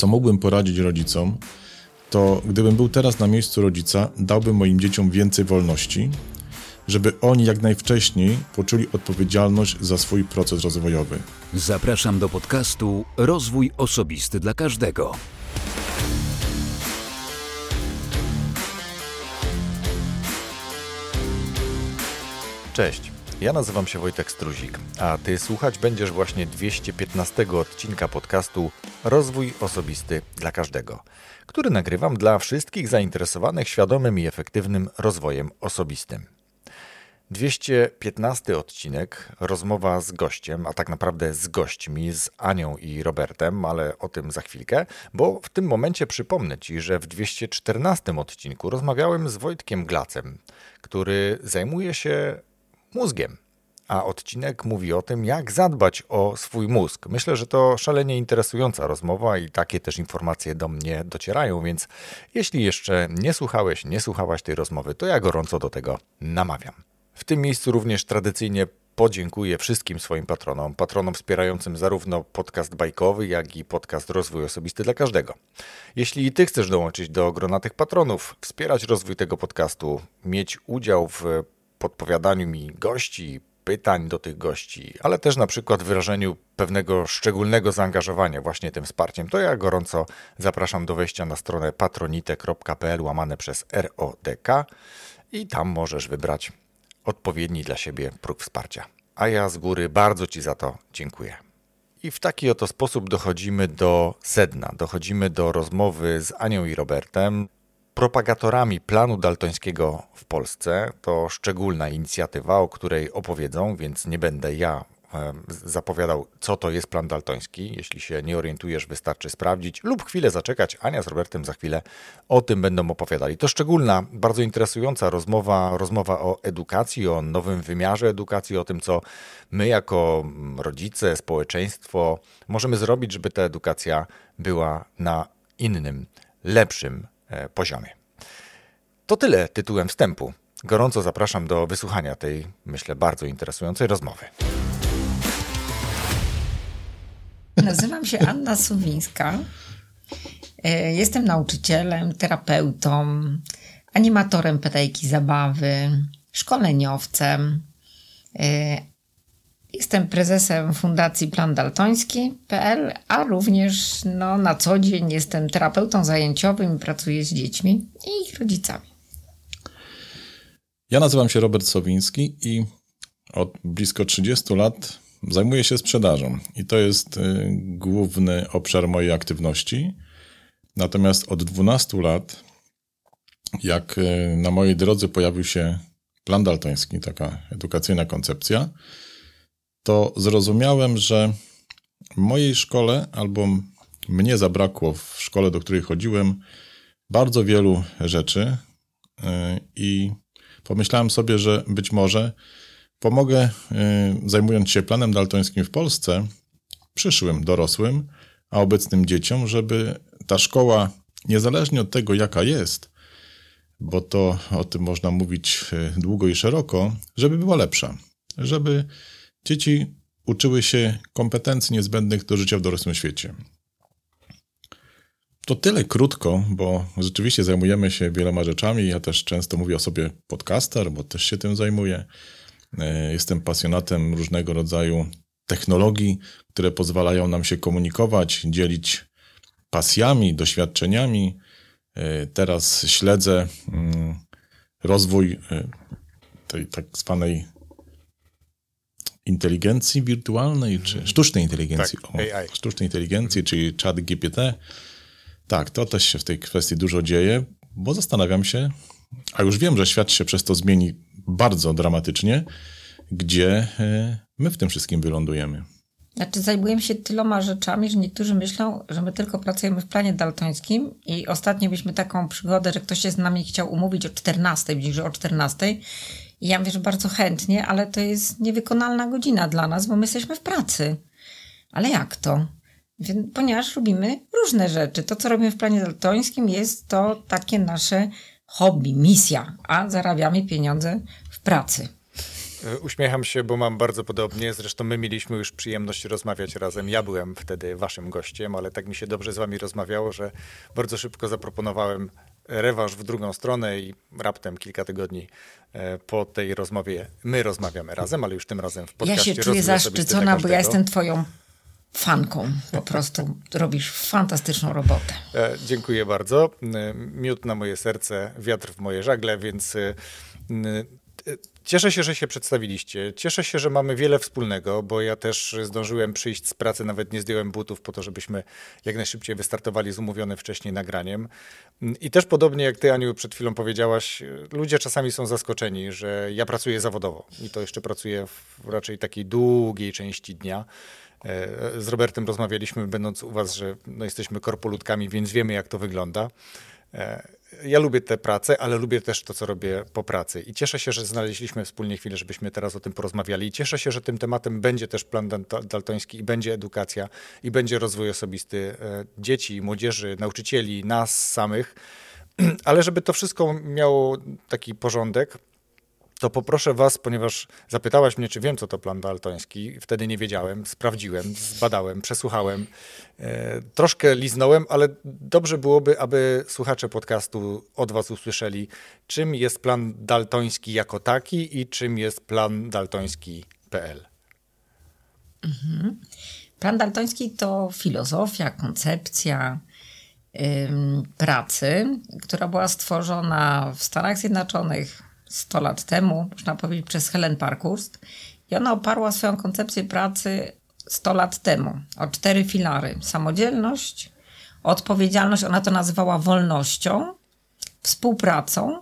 co mógłbym poradzić rodzicom, to gdybym był teraz na miejscu rodzica, dałbym moim dzieciom więcej wolności, żeby oni jak najwcześniej poczuli odpowiedzialność za swój proces rozwojowy. Zapraszam do podcastu Rozwój Osobisty dla Każdego. Cześć, ja nazywam się Wojtek Struzik, a Ty słuchać będziesz właśnie 215 odcinka podcastu Rozwój Osobisty dla Każdego, który nagrywam dla wszystkich zainteresowanych świadomym i efektywnym rozwojem osobistym. 215 odcinek, rozmowa z gościem, a tak naprawdę z gośćmi, z Anią i Robertem, ale o tym za chwilkę, bo w tym momencie przypomnę Ci, że w 214 odcinku rozmawiałem z Wojtkiem Glacem, który zajmuje się mózgiem. A odcinek mówi o tym, jak zadbać o swój mózg. Myślę, że to szalenie interesująca rozmowa i takie też informacje do mnie docierają, więc jeśli jeszcze nie słuchałeś, nie słuchałaś tej rozmowy, to ja gorąco do tego namawiam. W tym miejscu również tradycyjnie podziękuję wszystkim swoim patronom, patronom wspierającym zarówno podcast bajkowy, jak i podcast Rozwój Osobisty dla Każdego. Jeśli Ty chcesz dołączyć do grona tych patronów, wspierać rozwój tego podcastu, mieć udział w podpowiadaniu mi gości, pytań do tych gości, ale też na przykład wyrażeniu pewnego szczególnego zaangażowania właśnie tym wsparciem, to ja gorąco zapraszam do wejścia na stronę patronite.pl łamane przez RODK i tam możesz wybrać odpowiedni dla siebie próg wsparcia. A ja z góry bardzo Ci za to dziękuję. I w taki oto sposób dochodzimy do sedna, dochodzimy do rozmowy z Anią i Robertem, propagatorami planu daltońskiego w Polsce. To szczególna inicjatywa, o której opowiedzą, więc nie będę ja zapowiadał, co to jest plan daltoński. Jeśli się nie orientujesz, wystarczy sprawdzić lub chwilę zaczekać. Ania z Robertem za chwilę o tym będą opowiadali. To szczególna, bardzo interesująca rozmowa, rozmowa o edukacji, o nowym wymiarze edukacji, o tym, co my jako rodzice, społeczeństwo możemy zrobić, żeby ta edukacja była na innym, lepszym poziomie. To tyle tytułem wstępu. Gorąco zapraszam do wysłuchania tej, myślę, bardzo interesującej rozmowy. Nazywam się Anna Suwińska. E, jestem nauczycielem, terapeutą, animatorem pedajki zabawy, szkoleniowcem. Jestem prezesem Fundacji Plan Daltoński.pl, a również no, na co dzień jestem terapeutą zajęciowym i pracuję z dziećmi i ich rodzicami. Ja nazywam się Robert Sowiński i od blisko 30 lat Zajmuję się sprzedażą i to jest y, główny obszar mojej aktywności. Natomiast od 12 lat, jak y, na mojej drodze pojawił się plan daltoński, taka edukacyjna koncepcja, to zrozumiałem, że w mojej szkole albo mnie zabrakło w szkole, do której chodziłem, bardzo wielu rzeczy y, i pomyślałem sobie, że być może Pomogę, y, zajmując się planem daltońskim w Polsce, przyszłym dorosłym, a obecnym dzieciom, żeby ta szkoła, niezależnie od tego, jaka jest, bo to o tym można mówić y, długo i szeroko, żeby była lepsza. Żeby dzieci uczyły się kompetencji niezbędnych do życia w dorosłym świecie. To tyle krótko, bo rzeczywiście zajmujemy się wieloma rzeczami. Ja też często mówię o sobie podcaster, bo też się tym zajmuję. E, jestem pasjonatem różnego rodzaju technologii, które pozwalają nam się komunikować, dzielić pasjami, doświadczeniami. E, teraz śledzę mm, rozwój e, tej tak zwanej inteligencji wirtualnej, czy mhm. sztucznej inteligencji. Tak, o, sztucznej inteligencji, czyli chat GPT. Tak, to też się w tej kwestii dużo dzieje, bo zastanawiam się, a już wiem, że świat się przez to zmieni bardzo dramatycznie, gdzie e, my w tym wszystkim wylądujemy. Znaczy, zajmujemy się tyloma rzeczami, że niektórzy myślą, że my tylko pracujemy w planie daltońskim i ostatnio mieliśmy taką przygodę, że ktoś się z nami chciał umówić o 14, bliżej o 14 i ja mówię, że bardzo chętnie, ale to jest niewykonalna godzina dla nas, bo my jesteśmy w pracy. Ale jak to? Ponieważ robimy różne rzeczy. To, co robimy w planie daltońskim jest to takie nasze hobby, misja, a zarabiamy pieniądze w pracy. E, uśmiecham się, bo mam bardzo podobnie. Zresztą my mieliśmy już przyjemność rozmawiać razem. Ja byłem wtedy waszym gościem, ale tak mi się dobrze z wami rozmawiało, że bardzo szybko zaproponowałem rewanż w drugą stronę i raptem kilka tygodni e, po tej rozmowie my rozmawiamy razem, ale już tym razem w podcaście Ja się czuję zaszczycona, bo ja jestem twoją fanką. Po prostu robisz fantastyczną robotę. E, dziękuję bardzo. Miód na moje serce, wiatr w moje żagle, więc Cieszę się, że się przedstawiliście. Cieszę się, że mamy wiele wspólnego, bo ja też zdążyłem przyjść z pracy, nawet nie zdjąłem butów po to, żebyśmy jak najszybciej wystartowali z umówionym wcześniej nagraniem. I też podobnie jak ty, Aniu, przed chwilą powiedziałaś, ludzie czasami są zaskoczeni, że ja pracuję zawodowo i to jeszcze pracuję w raczej takiej długiej części dnia. E, z Robertem rozmawialiśmy, będąc u was, że no, jesteśmy korpolutkami, więc wiemy, jak to wygląda. Ja lubię tę pracę, ale lubię też to, co robię po pracy. I cieszę się, że znaleźliśmy wspólnie chwilę, żebyśmy teraz o tym porozmawiali. I cieszę się, że tym tematem będzie też plan daltoński i będzie edukacja i będzie rozwój osobisty e, dzieci, młodzieży, nauczycieli, nas samych. Ale żeby to wszystko miało taki porządek, to poproszę Was, ponieważ zapytałaś mnie, czy wiem, co to plan daltoński. Wtedy nie wiedziałem, sprawdziłem, zbadałem, przesłuchałem, e, troszkę liznąłem, ale dobrze byłoby, aby słuchacze podcastu od Was usłyszeli, czym jest plan daltoński jako taki i czym jest plan daltoński.pl. Mhm. Plan daltoński to filozofia, koncepcja pracy, która była stworzona w Stanach Zjednoczonych 100 lat temu, można powiedzieć, przez Helen Parkhurst. I ona oparła swoją koncepcję pracy 100 lat temu o cztery filary: samodzielność, odpowiedzialność, ona to nazywała wolnością, współpracą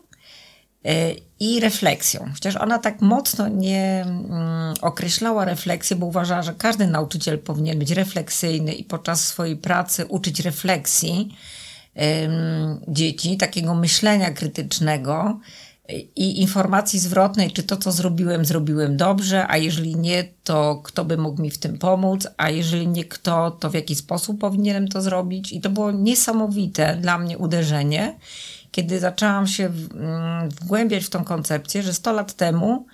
y, i refleksją. Chociaż ona tak mocno nie mm, określała refleksji, bo uważała, że każdy nauczyciel powinien być refleksyjny i podczas swojej pracy uczyć refleksji dzieci, takiego myślenia krytycznego i informacji zwrotnej, czy to, co zrobiłem, zrobiłem dobrze, a jeżeli nie, to kto by mógł mi w tym pomóc, a jeżeli nie kto, to w jaki sposób powinienem to zrobić. I to było niesamowite dla mnie uderzenie, kiedy zaczęłam się mm, wgłębiać w tą koncepcję, że 100 lat temu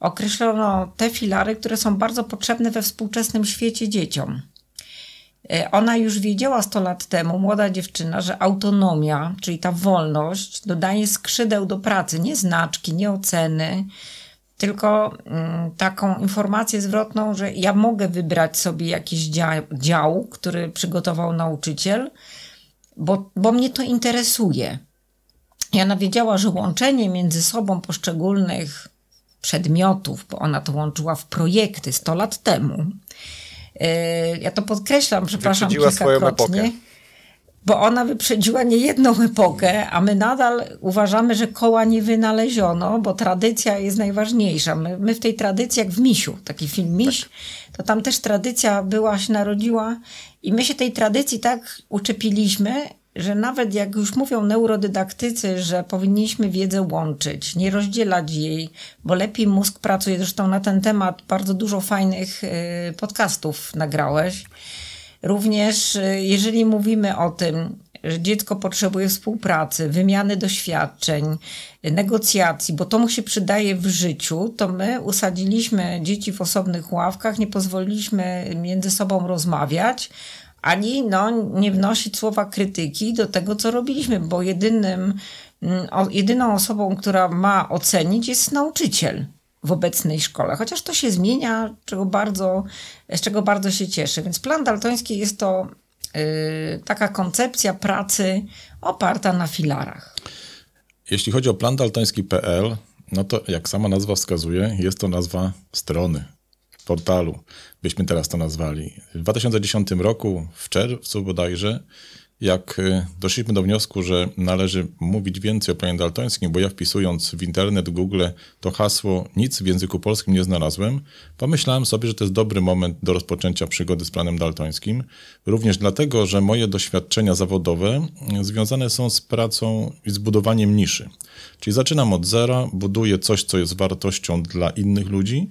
określono te filary, które są bardzo potrzebne we współczesnym świecie dzieciom. E, ona już wiedziała 100 lat temu, młoda dziewczyna, że autonomia, czyli ta wolność, dodaje skrzydeł do pracy, nie znaczki, nie oceny, tylko mm, taką informację zwrotną, że ja mogę wybrać sobie jakiś dział, dział który przygotował nauczyciel, bo, bo mnie to interesuje. I ona wiedziała, że łączenie między sobą poszczególnych przedmiotów, bo ona to łączyła w projekty 100 lat temu, ja to podkreślam, przepraszam, kilkakrotnie. Bo ona wyprzedziła niejedną epokę, a my nadal uważamy, że koła nie wynaleziono, bo tradycja jest najważniejsza. My, my w tej tradycji, jak w Misiu, taki film Miś, tak. to tam też tradycja była, się narodziła i my się tej tradycji tak uczepiliśmy, że nawet jak już mówią neurodydaktycy, że powinniśmy wiedzę łączyć, nie rozdzielać jej, bo lepiej mózg pracuje. Zresztą na ten temat bardzo dużo fajnych y, podcastów nagrałeś. Również y, jeżeli mówimy o tym, że dziecko potrzebuje współpracy, wymiany doświadczeń, negocjacji, bo to mu się przydaje w życiu, to my usadziliśmy dzieci w osobnych ławkach, nie pozwoliliśmy między sobą rozmawiać, ani no, nie wnosić słowa krytyki do tego, co robiliśmy, bo jedynym, mm, jedyną osobą, która ma ocenić, jest nauczyciel w obecnej szkole. Chociaż to się zmienia, czego bardzo, z czego bardzo się cieszę. Więc plan daltoński jest to yy, taka koncepcja pracy oparta na filarach. Jeśli chodzi o plan daltoński.pl, no to jak sama nazwa wskazuje, jest to nazwa strony portalu, byśmy teraz to nazwali. W 2010 roku, w czerwcu bodajże, jak y, doszliśmy do wniosku, że należy mówić więcej o planie daltońskim, bo ja wpisując w internet, Google to hasło nic w języku polskim nie znalazłem, pomyślałem sobie, że to jest dobry moment do rozpoczęcia przygody z planem daltońskim. Również dlatego, że moje doświadczenia zawodowe związane są z pracą i z budowaniem niszy. Czyli zaczynam od zera, buduję coś, co jest wartością dla innych ludzi,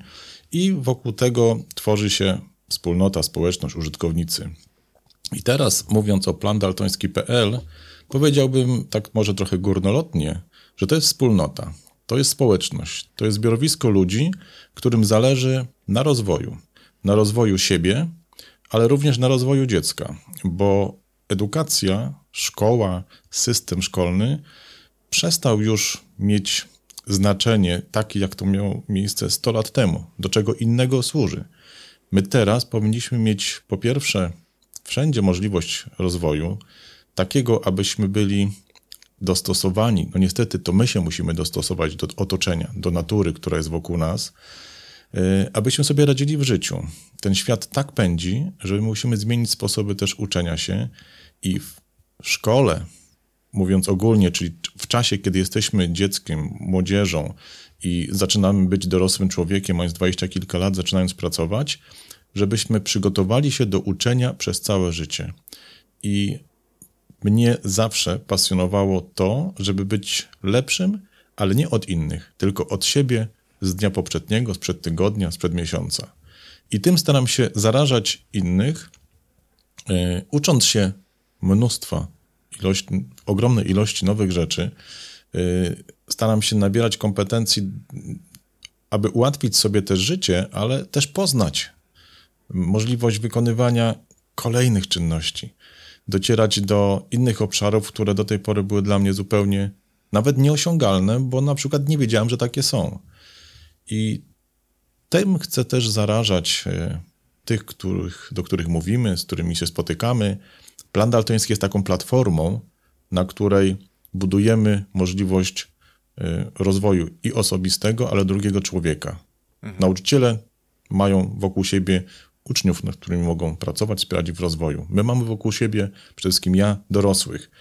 i wokół tego tworzy się wspólnota, społeczność, użytkownicy. I teraz mówiąc o plandaltoński.pl, powiedziałbym tak może trochę górnolotnie, że to jest wspólnota. to jest społeczność, to jest zbiorowisko ludzi, którym zależy na rozwoju. Na rozwoju siebie, ale również na rozwoju dziecka, bo edukacja, szkoła, system szkolny przestał już mieć znaczenie takie, jak to miało miejsce 100 lat temu, do czego innego służy. My teraz powinniśmy mieć po pierwsze wszędzie możliwość rozwoju, takiego, abyśmy byli dostosowani. No niestety to my się musimy dostosować do otoczenia, do natury, która jest wokół nas, y, abyśmy sobie radzili w życiu. Ten świat tak pędzi, że my musimy zmienić sposoby też uczenia się i w szkole, mówiąc ogólnie, czyli w czasie, kiedy jesteśmy dzieckiem, młodzieżą i zaczynamy być dorosłym człowiekiem, mając dwadzieścia kilka lat, zaczynając pracować, żebyśmy przygotowali się do uczenia przez całe życie. I mnie zawsze pasjonowało to, żeby być lepszym, ale nie od innych, tylko od siebie z dnia poprzedniego, sprzed tygodnia, sprzed miesiąca. I tym staram się zarażać innych, yy, ucząc się mnóstwa, ilość, ogromnej ilości nowych rzeczy. Yy, staram się nabierać kompetencji, aby ułatwić sobie też życie, ale też poznać możliwość wykonywania kolejnych czynności docierać do innych obszarów, które do tej pory były dla mnie zupełnie nawet nieosiągalne, bo na przykład nie wiedziałem, że takie są. I tym chcę też zarażać e, tych, których, do których mówimy, z którymi się spotykamy. Plan daltoński jest taką platformą, na której budujemy możliwość e, rozwoju i osobistego, ale drugiego człowieka. Mhm. Nauczyciele mają wokół siebie uczniów, nad którymi mogą pracować, wspierać w rozwoju. My mamy wokół siebie, przede wszystkim ja, dorosłych.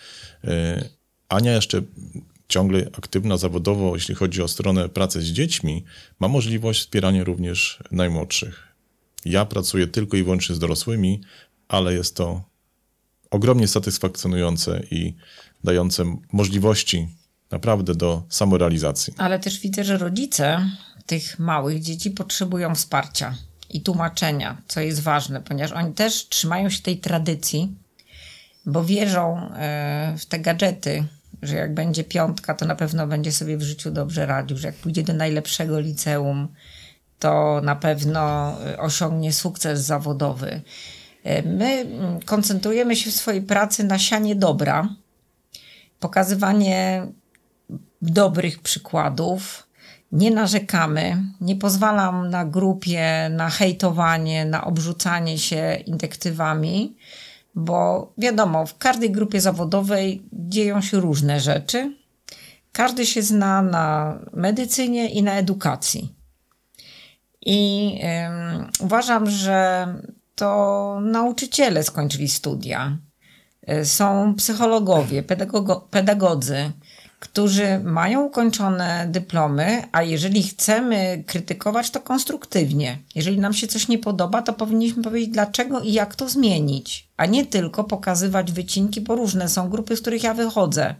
E, Ania jeszcze ciągle aktywna zawodowo, jeśli chodzi o stronę pracy z dziećmi, ma możliwość wspierania również najmłodszych. Ja pracuję tylko i wyłącznie z dorosłymi, ale jest to ogromnie satysfakcjonujące i dające możliwości naprawdę do samorealizacji. Ale też widzę, że rodzice tych małych dzieci potrzebują wsparcia i tłumaczenia, co jest ważne, ponieważ oni też trzymają się tej tradycji, bo wierzą e, w te gadżety, że jak będzie piątka, to na pewno będzie sobie w życiu dobrze radził, że jak pójdzie do najlepszego liceum, to na pewno e, osiągnie sukces zawodowy. E, my mm, koncentrujemy się w swojej pracy na sianie dobra, pokazywanie dobrych przykładów, nie narzekamy, nie pozwalam na grupie, na hejtowanie, na obrzucanie się indektywami, bo wiadomo, w każdej grupie zawodowej dzieją się różne rzeczy. Każdy się zna na medycynie i na edukacji. I uważam, że to nauczyciele skończyli studia. E, są psychologowie, pedagodzy, którzy mają ukończone dyplomy, a jeżeli chcemy krytykować, to konstruktywnie. Jeżeli nam się coś nie podoba, to powinniśmy powiedzieć dlaczego i jak to zmienić, a nie tylko pokazywać wycinki, bo różne są grupy, z których ja wychodzę.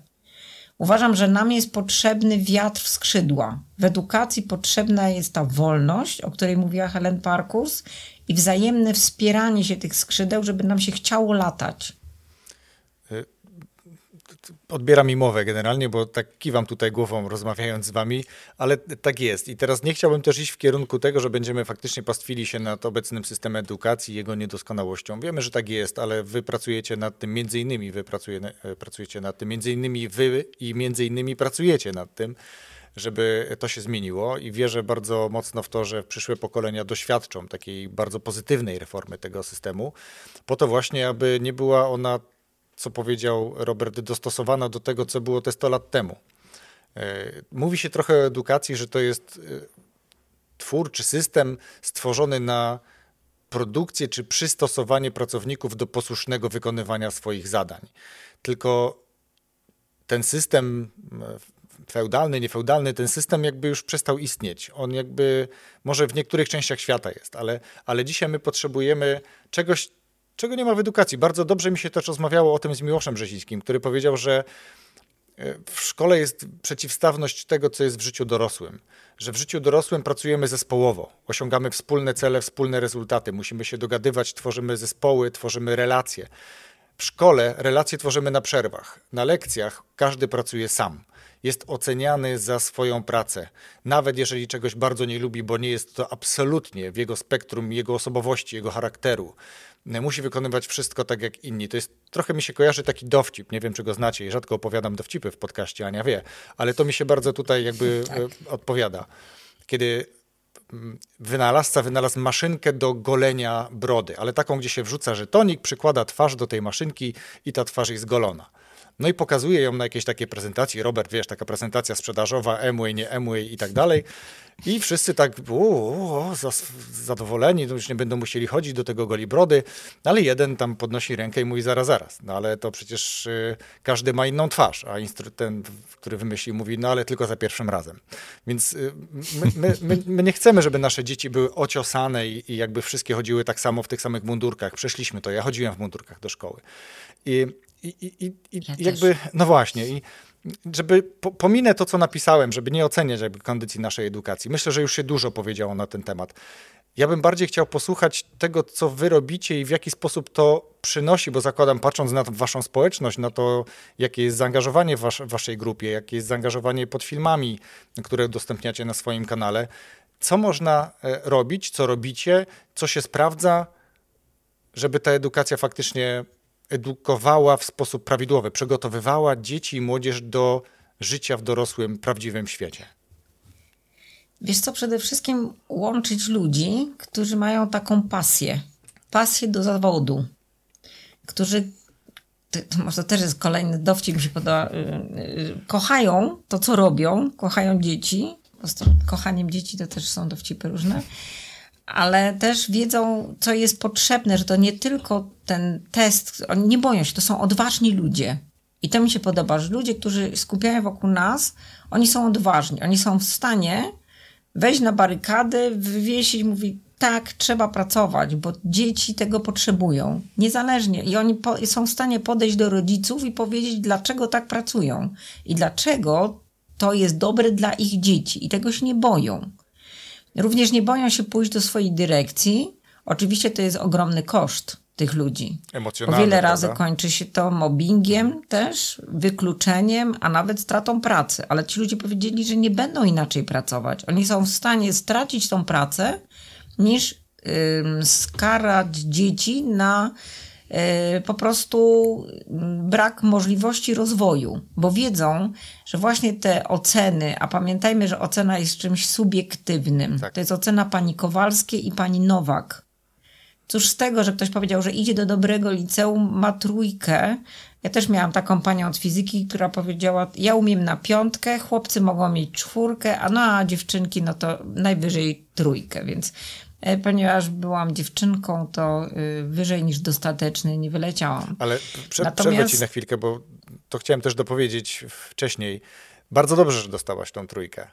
Uważam, że nam jest potrzebny wiatr w skrzydła. W edukacji potrzebna jest ta wolność, o której mówiła Helen Parkus, i wzajemne wspieranie się tych skrzydeł, żeby nam się chciało latać odbiera mi mowę generalnie, bo tak kiwam tutaj głową rozmawiając z wami, ale tak jest. I teraz nie chciałbym też iść w kierunku tego, że będziemy faktycznie pastwili się nad obecnym systemem edukacji i jego niedoskonałością. Wiemy, że tak jest, ale wy pracujecie nad tym, między innymi wy pracuje, e, pracujecie nad tym, między innymi wy i między innymi pracujecie nad tym, żeby to się zmieniło i wierzę bardzo mocno w to, że przyszłe pokolenia doświadczą takiej bardzo pozytywnej reformy tego systemu, po to właśnie, aby nie była ona co powiedział Robert, dostosowana do tego, co było te 100 lat temu. E, mówi się trochę o edukacji, że to jest e, twór czy system stworzony na produkcję czy przystosowanie pracowników do posłusznego wykonywania swoich zadań. Tylko ten system e, feudalny, niefeudalny, ten system jakby już przestał istnieć. On jakby może w niektórych częściach świata jest, ale, ale dzisiaj my potrzebujemy czegoś, czego nie ma w edukacji. Bardzo dobrze mi się też rozmawiało o tym z Miłoszem Brzezickim, który powiedział, że e, w szkole jest przeciwstawność tego, co jest w życiu dorosłym. Że w życiu dorosłym pracujemy zespołowo, osiągamy wspólne cele, wspólne rezultaty, musimy się dogadywać, tworzymy zespoły, tworzymy relacje. W szkole relacje tworzymy na przerwach. Na lekcjach każdy pracuje sam. Jest oceniany za swoją pracę. Nawet jeżeli czegoś bardzo nie lubi, bo nie jest to absolutnie w jego spektrum, jego osobowości, jego charakteru. Musi wykonywać wszystko tak jak inni. To jest trochę mi się kojarzy taki dowcip. Nie wiem, czy go znacie rzadko opowiadam dowcipy w podcaście, Ania wie, ale to mi się bardzo tutaj jakby tak. E, odpowiada. Kiedy wynalazca wynalazł maszynkę do golenia brody, ale taką, gdzie się wrzuca żetonik, przykłada twarz do tej maszynki i ta twarz jest golona. No i pokazuje ją na jakiejś takiej prezentacji. Robert, wiesz, taka prezentacja sprzedażowa, Emway, nie Emway i tak dalej. I wszyscy tak uu, zadowoleni, to już nie będą musieli chodzić do tego goli brody, ale jeden tam podnosi rękę i mówi zaraz, zaraz. No ale to przecież y, każdy ma inną twarz, a ten, który wymyślił, mówi, no ale tylko za pierwszym razem. Więc y, my, my, my, my, nie chcemy, żeby nasze dzieci były ociosane i, i jakby wszystkie chodziły tak samo w tych samych mundurkach. Przeszliśmy to, ja chodziłem w mundurkach do szkoły. I i, i, i ja jakby, też. no właśnie, i żeby po, pominę to, co napisałem, żeby nie oceniać jakby kondycji naszej edukacji. Myślę, że już się dużo powiedziało na ten temat. Ja bym bardziej chciał posłuchać tego, co wy robicie i w jaki sposób to przynosi, bo zakładam, patrząc na waszą społeczność, na to, jakie jest zaangażowanie w was, waszej grupie, jakie jest zaangażowanie pod filmami, które udostępniacie na swoim kanale, co można e, robić, co robicie, co się sprawdza, żeby ta edukacja faktycznie edukowała w sposób prawidłowy, przygotowywała dzieci i młodzież do życia w dorosłym, prawdziwym świecie? Wiesz co, przede wszystkim łączyć ludzi, którzy mają taką pasję, pasję do zawodu, którzy, to może też jest kolejny dowcip, mi się podoba, yy, kochają to, co robią, kochają dzieci, po prostu kochaniem dzieci to też są dowcipy różne, ale też wiedzą, co jest potrzebne, że to nie tylko ten test, oni nie boją się, to są odważni ludzie. I to mi się podoba, że ludzie, którzy skupiają wokół nas, oni są odważni, oni są w stanie wejść na barykady, wywiesić, mówi tak, trzeba pracować, bo dzieci tego potrzebują. Niezależnie. I oni po, są w stanie podejść do rodziców i powiedzieć, dlaczego tak pracują i dlaczego to jest dobre dla ich dzieci. I tego się nie boją. Również nie boją się pójść do swojej dyrekcji. Oczywiście to jest ogromny koszt tych ludzi. Emocjonalny. Bo wiele razy kończy się to mobbingiem też, wykluczeniem, a nawet stratą pracy. Ale ci ludzie powiedzieli, że nie będą inaczej pracować. Oni są w stanie stracić tą pracę, niż skarać dzieci na E, po prostu mm, brak możliwości rozwoju, bo wiedzą, że właśnie te oceny, a pamiętajmy, że ocena jest czymś subiektywnym. Tak. To jest ocena pani Kowalskiej i pani Nowak. Cóż z tego, że ktoś powiedział, że idzie do dobrego liceum, ma trójkę. Ja też miałam taką panią od fizyki, która powiedziała, ja umiem na piątkę, chłopcy mogą mieć czwórkę, a no a dziewczynki no to najwyżej trójkę, więc E, ponieważ byłam dziewczynką, to y, wyżej niż dostateczny nie wyleciałam. Ale prze, Natomiast... przerwę ci na chwilkę, bo to chciałem też dopowiedzieć wcześniej. Bardzo dobrze, że dostałaś tą trójkę,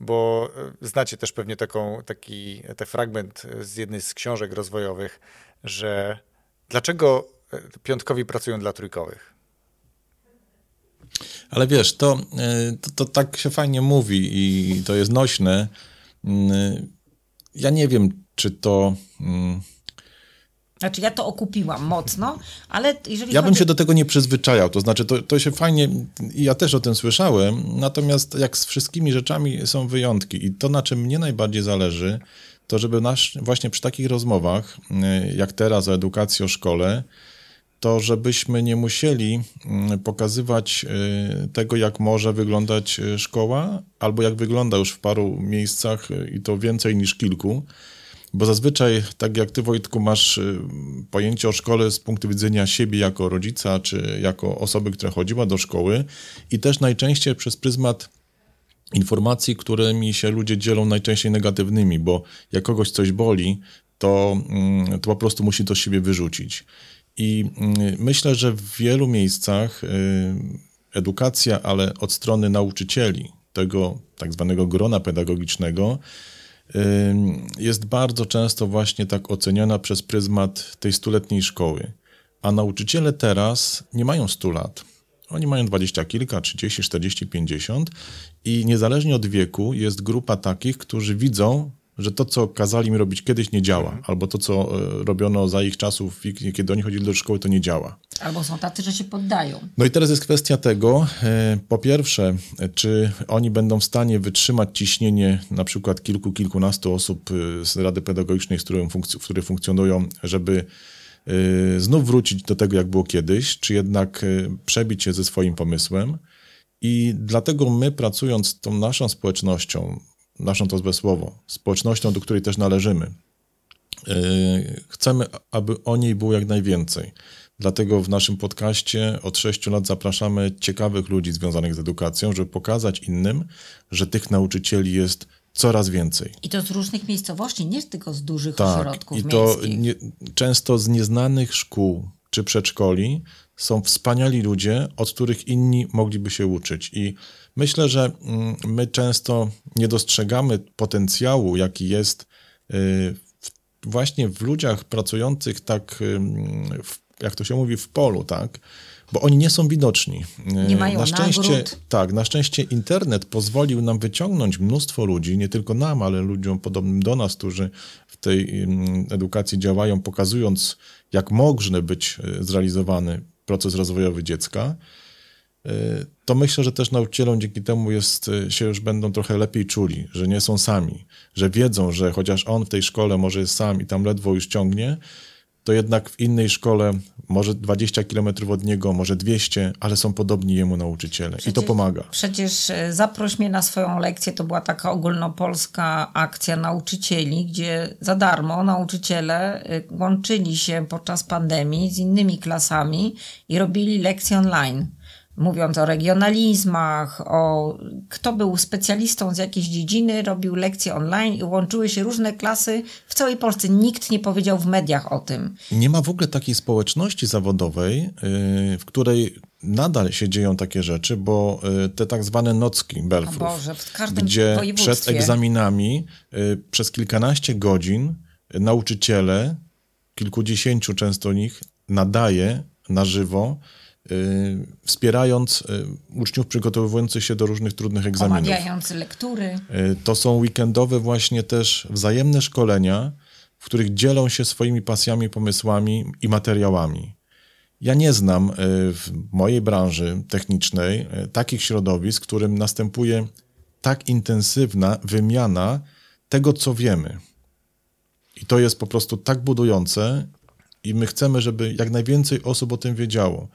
bo y, znacie też pewnie taką, taki ten fragment z jednej z książek rozwojowych, że dlaczego piątkowi pracują dla trójkowych? Ale wiesz, to, to, to tak się fajnie mówi i to jest nośne ja nie wiem, czy to. Znaczy, ja to okupiłam mocno, ale jeżeli. Ja chodzi... bym się do tego nie przyzwyczajał. To znaczy, to, to się fajnie. Ja też o tym słyszałem. Natomiast, jak z wszystkimi rzeczami, są wyjątki. I to, na czym mnie najbardziej zależy, to żeby nasz, właśnie przy takich rozmowach, y, jak teraz o edukacji, o szkole, to żebyśmy nie musieli mm, pokazywać y, tego, jak może wyglądać y, szkoła, albo jak wygląda już w paru miejscach i to więcej niż kilku. Bo zazwyczaj, tak jak ty Wojtku, masz pojęcie o szkole z punktu widzenia siebie jako rodzica, czy jako osoby, która chodziła do szkoły i też najczęściej przez pryzmat informacji, którymi się ludzie dzielą najczęściej negatywnymi, bo jak kogoś coś boli, to, mm, to po prostu musi to z siebie wyrzucić. I mm, myślę, że w wielu miejscach y, edukacja, ale od strony nauczycieli, tego tak zwanego grona pedagogicznego, y, jest bardzo często właśnie tak oceniana przez pryzmat tej stuletniej szkoły. A nauczyciele teraz nie mają 100 lat. Oni mają dwadzieścia kilka, 30, 40, 50 i niezależnie od wieku jest grupa takich, którzy widzą że to, co kazali mi robić kiedyś, nie działa, mhm. albo to, co e, robiono za ich czasów, kiedy oni chodzili do szkoły, to nie działa. Albo są tacy, że się poddają. No i teraz jest kwestia tego, e, po pierwsze, czy oni będą w stanie wytrzymać ciśnienie na przykład kilku, kilkunastu osób e, z Rady Pedagogicznej, z którą funkc- które funkcjonują, żeby e, znów wrócić do tego, jak było kiedyś, czy jednak przebić się ze swoim pomysłem. I dlatego my, pracując z tą naszą społecznością, naszą to złe słowo, społecznością, do której też należymy, chcemy, aby o niej było jak najwięcej. Dlatego w naszym podcaście od 6 lat zapraszamy ciekawych ludzi związanych z edukacją, żeby pokazać innym, że tych nauczycieli jest coraz więcej. I to z różnych miejscowości, nie tylko z dużych tak, ośrodków i to nie, często z nieznanych szkół czy przedszkoli są wspaniali ludzie, od których inni mogliby się uczyć. I myślę, że mm, my często nie dostrzegamy potencjału, jaki jest y, właśnie w ludziach pracujących tak w jak to się mówi, w polu, tak? Bo oni nie są widoczni. Nie mają na szczęście, nagród. Tak, na szczęście internet pozwolił nam wyciągnąć mnóstwo ludzi, nie tylko nam, ale ludziom podobnym do nas, którzy w tej edukacji działają, pokazując, jak może być zrealizowany proces rozwojowy dziecka. E, to myślę, że też nauczycielom dzięki temu jest, e, się już będą trochę lepiej czuli, że nie są sami, że wiedzą, że chociaż on w tej szkole może jest sam i tam ledwo już ciągnie, to jednak w innej szkole może 20 kilometrów od niego, może 200, ale są podobni jemu nauczyciele przecież, i to pomaga. Przecież e, zaproś mnie na swoją lekcję, to była taka ogólnopolska akcja nauczycieli, gdzie za darmo nauczyciele e, łączyli się podczas pandemii z innymi klasami i robili lekcje online mówiąc o regionalizmach, o kto był specjalistą z jakiejś dziedziny, robił lekcje online i łączyły się różne klasy w całej Polsce. Nikt nie powiedział w mediach o tym. Nie ma w ogóle takiej społeczności zawodowej, y, w której nadal się dzieją takie rzeczy, bo y, te tak zwane nocki Belfów, Boże, gdzie przed egzaminami y, przez kilkanaście godzin nauczyciele, kilkudziesięciu często nich, nadaje na żywo wspierając y, uczniów przygotowujących się do różnych trudnych egzaminów. Omawiając lektury. Y, to są weekendowe właśnie też wzajemne szkolenia, w których dzielą się swoimi pasjami, pomysłami i materiałami. Ja nie znam w mojej branży technicznej takich środowisk, w którym następuje tak intensywna wymiana tego, co wiemy. I to jest po prostu tak budujące, i my chcemy, żeby jak najwięcej osób o tym wiedziało.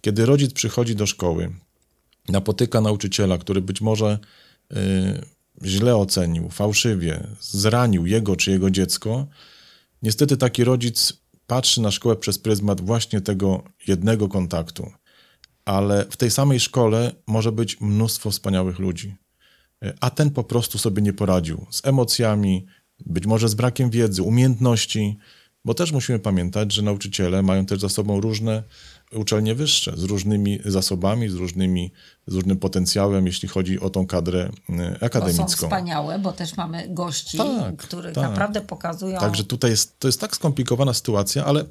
Kiedy rodzic przychodzi do szkoły, napotyka nauczyciela, który być może y, źle ocenił, fałszywie, zranił jego czy jego dziecko, niestety taki rodzic patrzy na szkołę przez pryzmat właśnie tego jednego kontaktu. Ale w tej samej szkole może być mnóstwo wspaniałych ludzi. A ten po prostu sobie nie poradził z emocjami, być może z brakiem wiedzy, umiejętności, bo też musimy pamiętać, że nauczyciele mają też za sobą różne uczelnie wyższe z różnymi zasobami, z, różnymi, z różnym potencjałem, jeśli chodzi o tą kadrę akademicką. To są wspaniałe, bo też mamy gości, tak, których tak. naprawdę pokazują. Także tutaj jest, to jest tak skomplikowana sytuacja, ale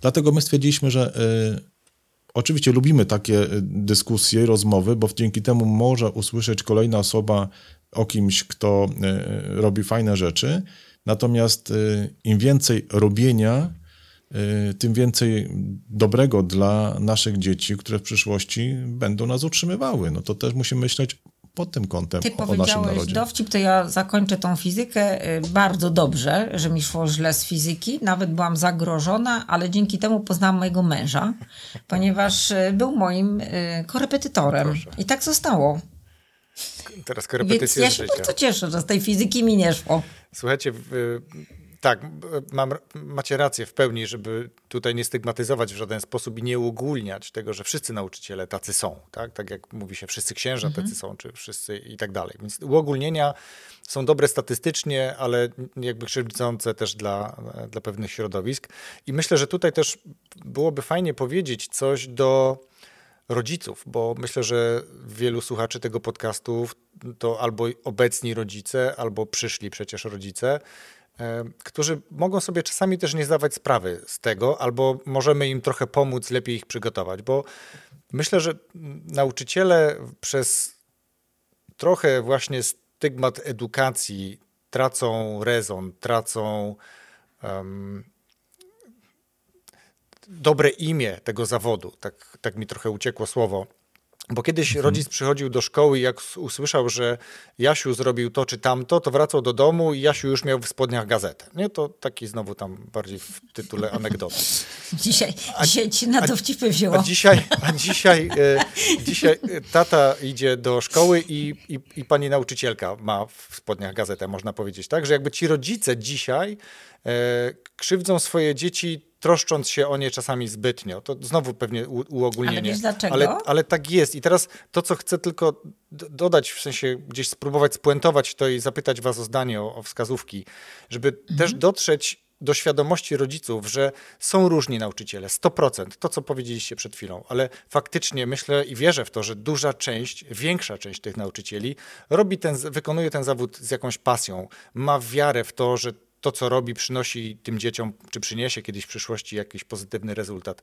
dlatego my stwierdziliśmy, że y, oczywiście lubimy takie e, dyskusje, rozmowy, bo dzięki temu może usłyszeć kolejna osoba o kimś, kto y, robi fajne rzeczy. Natomiast y, im więcej robienia, tym więcej dobrego dla naszych dzieci, które w przyszłości będą nas utrzymywały. No to też musimy myśleć pod tym kątem Ty o, o naszym narodzie. dowcip, to ja zakończę tą fizykę y, bardzo dobrze, że mi szło źle z fizyki. Nawet byłam zagrożona, ale dzięki temu poznałam mojego męża, ponieważ y, był moim korepetytorem. Proszę. I tak zostało. Teraz korepetycja Więc ja się bardzo cieszę, że z tej fizyki mi nie szło. Słuchajcie, tak, mam, macie rację w pełni, żeby tutaj nie stygmatyzować w żaden sposób i nie uogólniać tego, że wszyscy nauczyciele tacy są, tak? Tak jak mówi się, wszyscy księża mhm. tacy są, czy wszyscy i tak dalej. Więc uogólnienia są dobre statystycznie, ale jakby krzywdzące też dla, dla pewnych środowisk. I myślę, że tutaj też byłoby fajnie powiedzieć coś do rodziców, bo myślę, że wielu słuchaczy tego podcastu to albo obecni rodzice, albo przyszli przecież rodzice, którzy mogą sobie czasami też nie zdawać sprawy z tego, albo możemy im trochę pomóc, lepiej ich przygotować, bo myślę, że nauczyciele przez trochę właśnie stygmat edukacji tracą rezon, tracą um, dobre imię tego zawodu. Tak, tak mi trochę uciekło słowo. Bo kiedyś mhm. rodzic przychodził do szkoły i jak usłyszał, że Jasiu zrobił to czy tamto, to wracał do domu i Jasiu już miał w spodniach gazetę. Nie, to taki znowu tam bardziej w tytule anegdoty. Dzisiaj, a, dzisiaj ci na dowcipy wzięło. A dzisiaj, a dzisiaj, e, dzisiaj tata idzie do szkoły i, i, i pani nauczycielka ma w spodniach gazetę, można powiedzieć, tak? Że jakby ci rodzice dzisiaj e, krzywdzą swoje dzieci troszcząc się o nie czasami zbytnio. To znowu pewnie uogólnienie. Ale wiesz dlaczego? Ale, ale tak jest. I teraz to, co chcę tylko dodać, w sensie gdzieś spróbować spuentować to i zapytać was o zdanie, o, o wskazówki, żeby mhm. też dotrzeć do świadomości rodziców, że są różni nauczyciele, 100%, to co powiedzieliście przed chwilą, ale faktycznie myślę i wierzę w to, że duża część, większa część tych nauczycieli robi ten, wykonuje ten zawód z jakąś pasją, ma wiarę w to, że to, co robi, przynosi tym dzieciom, czy przyniesie kiedyś w przyszłości jakiś pozytywny rezultat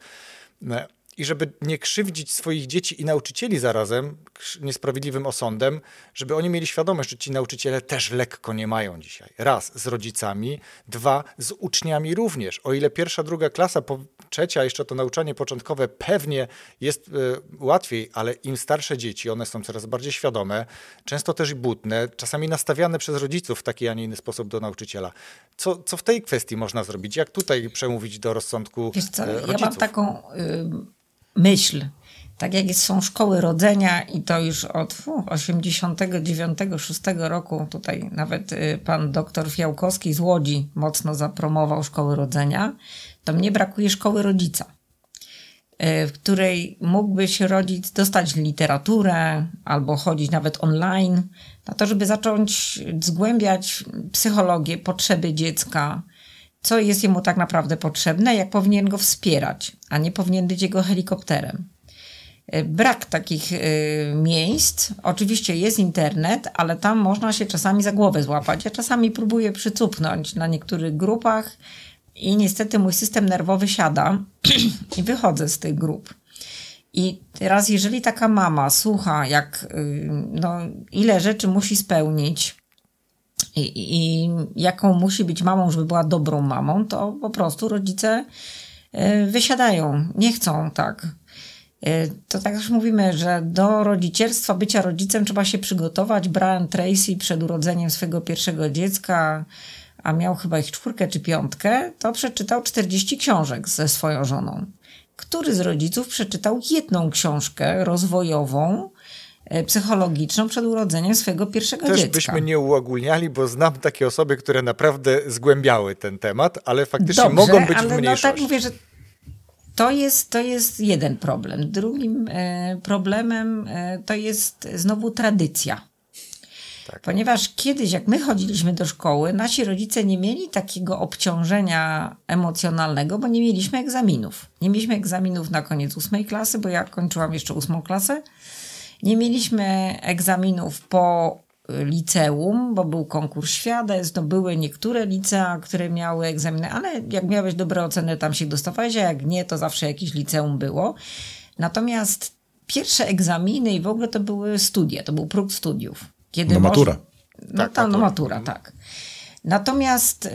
i żeby nie krzywdzić swoich dzieci i nauczycieli zarazem niesprawiedliwym osądem, żeby oni mieli świadomość, że ci nauczyciele też lekko nie mają dzisiaj. Raz, z rodzicami, dwa, z uczniami również. O ile pierwsza, druga klasa, po, trzecia, jeszcze to nauczanie początkowe pewnie jest y, łatwiej, ale im starsze dzieci, one są coraz bardziej świadome, często też i butne, czasami nastawiane przez rodziców w taki, a nie inny sposób do nauczyciela. Co, co w tej kwestii można zrobić? Jak tutaj przemówić do rozsądku Wiesz co, rodziców? Ja mam taką... Y myśl. Tak jak są szkoły rodzenia i to już od 89-6 roku, tutaj nawet y, pan doktor Fiałkowski z Łodzi mocno zapromował szkoły rodzenia, to mnie brakuje szkoły rodzica, y, w której mógłby się rodzic dostać literaturę albo chodzić nawet online, na to, żeby zacząć zgłębiać psychologię, potrzeby dziecka, co jest jemu tak naprawdę potrzebne, jak powinien go wspierać, a nie powinien być jego helikopterem. E, brak takich y, miejsc. Oczywiście jest internet, ale tam można się czasami za głowę złapać. Ja czasami próbuję przycupnąć na niektórych grupach i niestety mój system nerwowy siada i wychodzę z tych grup. I teraz, jeżeli taka mama słucha, jak, y, no, ile rzeczy musi spełnić, i, i jaką musi być mamą, żeby była dobrą mamą, to po prostu rodzice e, wysiadają, nie chcą tak. E, to tak już mówimy, że do rodzicielstwa, bycia rodzicem trzeba się przygotować. Brian Tracy przed urodzeniem swojego pierwszego dziecka, a miał chyba ich czwórkę czy piątkę, to przeczytał 40 książek ze swoją żoną. Który z rodziców przeczytał jedną książkę rozwojową, psychologiczną przed urodzeniem swojego pierwszego Też dziecka. byśmy nie uogólniali, bo znam takie osoby, które naprawdę zgłębiały ten temat, ale faktycznie Dobrze, mogą być ale w mniejszości. No tak mówię, że to jest, to jest jeden problem. Drugim e, problemem e, to jest znowu tradycja. Tak. Ponieważ kiedyś, jak my chodziliśmy do szkoły, nasi rodzice nie mieli takiego obciążenia emocjonalnego, bo nie mieliśmy egzaminów. Nie mieliśmy egzaminów na koniec ósmej klasy, bo ja kończyłam jeszcze ósmą klasę. Nie mieliśmy egzaminów po liceum, bo był konkurs świadectw, no były niektóre licea, które miały egzaminy, ale jak miałeś dobre oceny, tam się dostawałeś, a jak nie, to zawsze jakieś liceum było. Natomiast pierwsze egzaminy i w ogóle to były studia, to był próg studiów. Kiedy no matura. No tak, ta, no matura, tak. Natomiast y,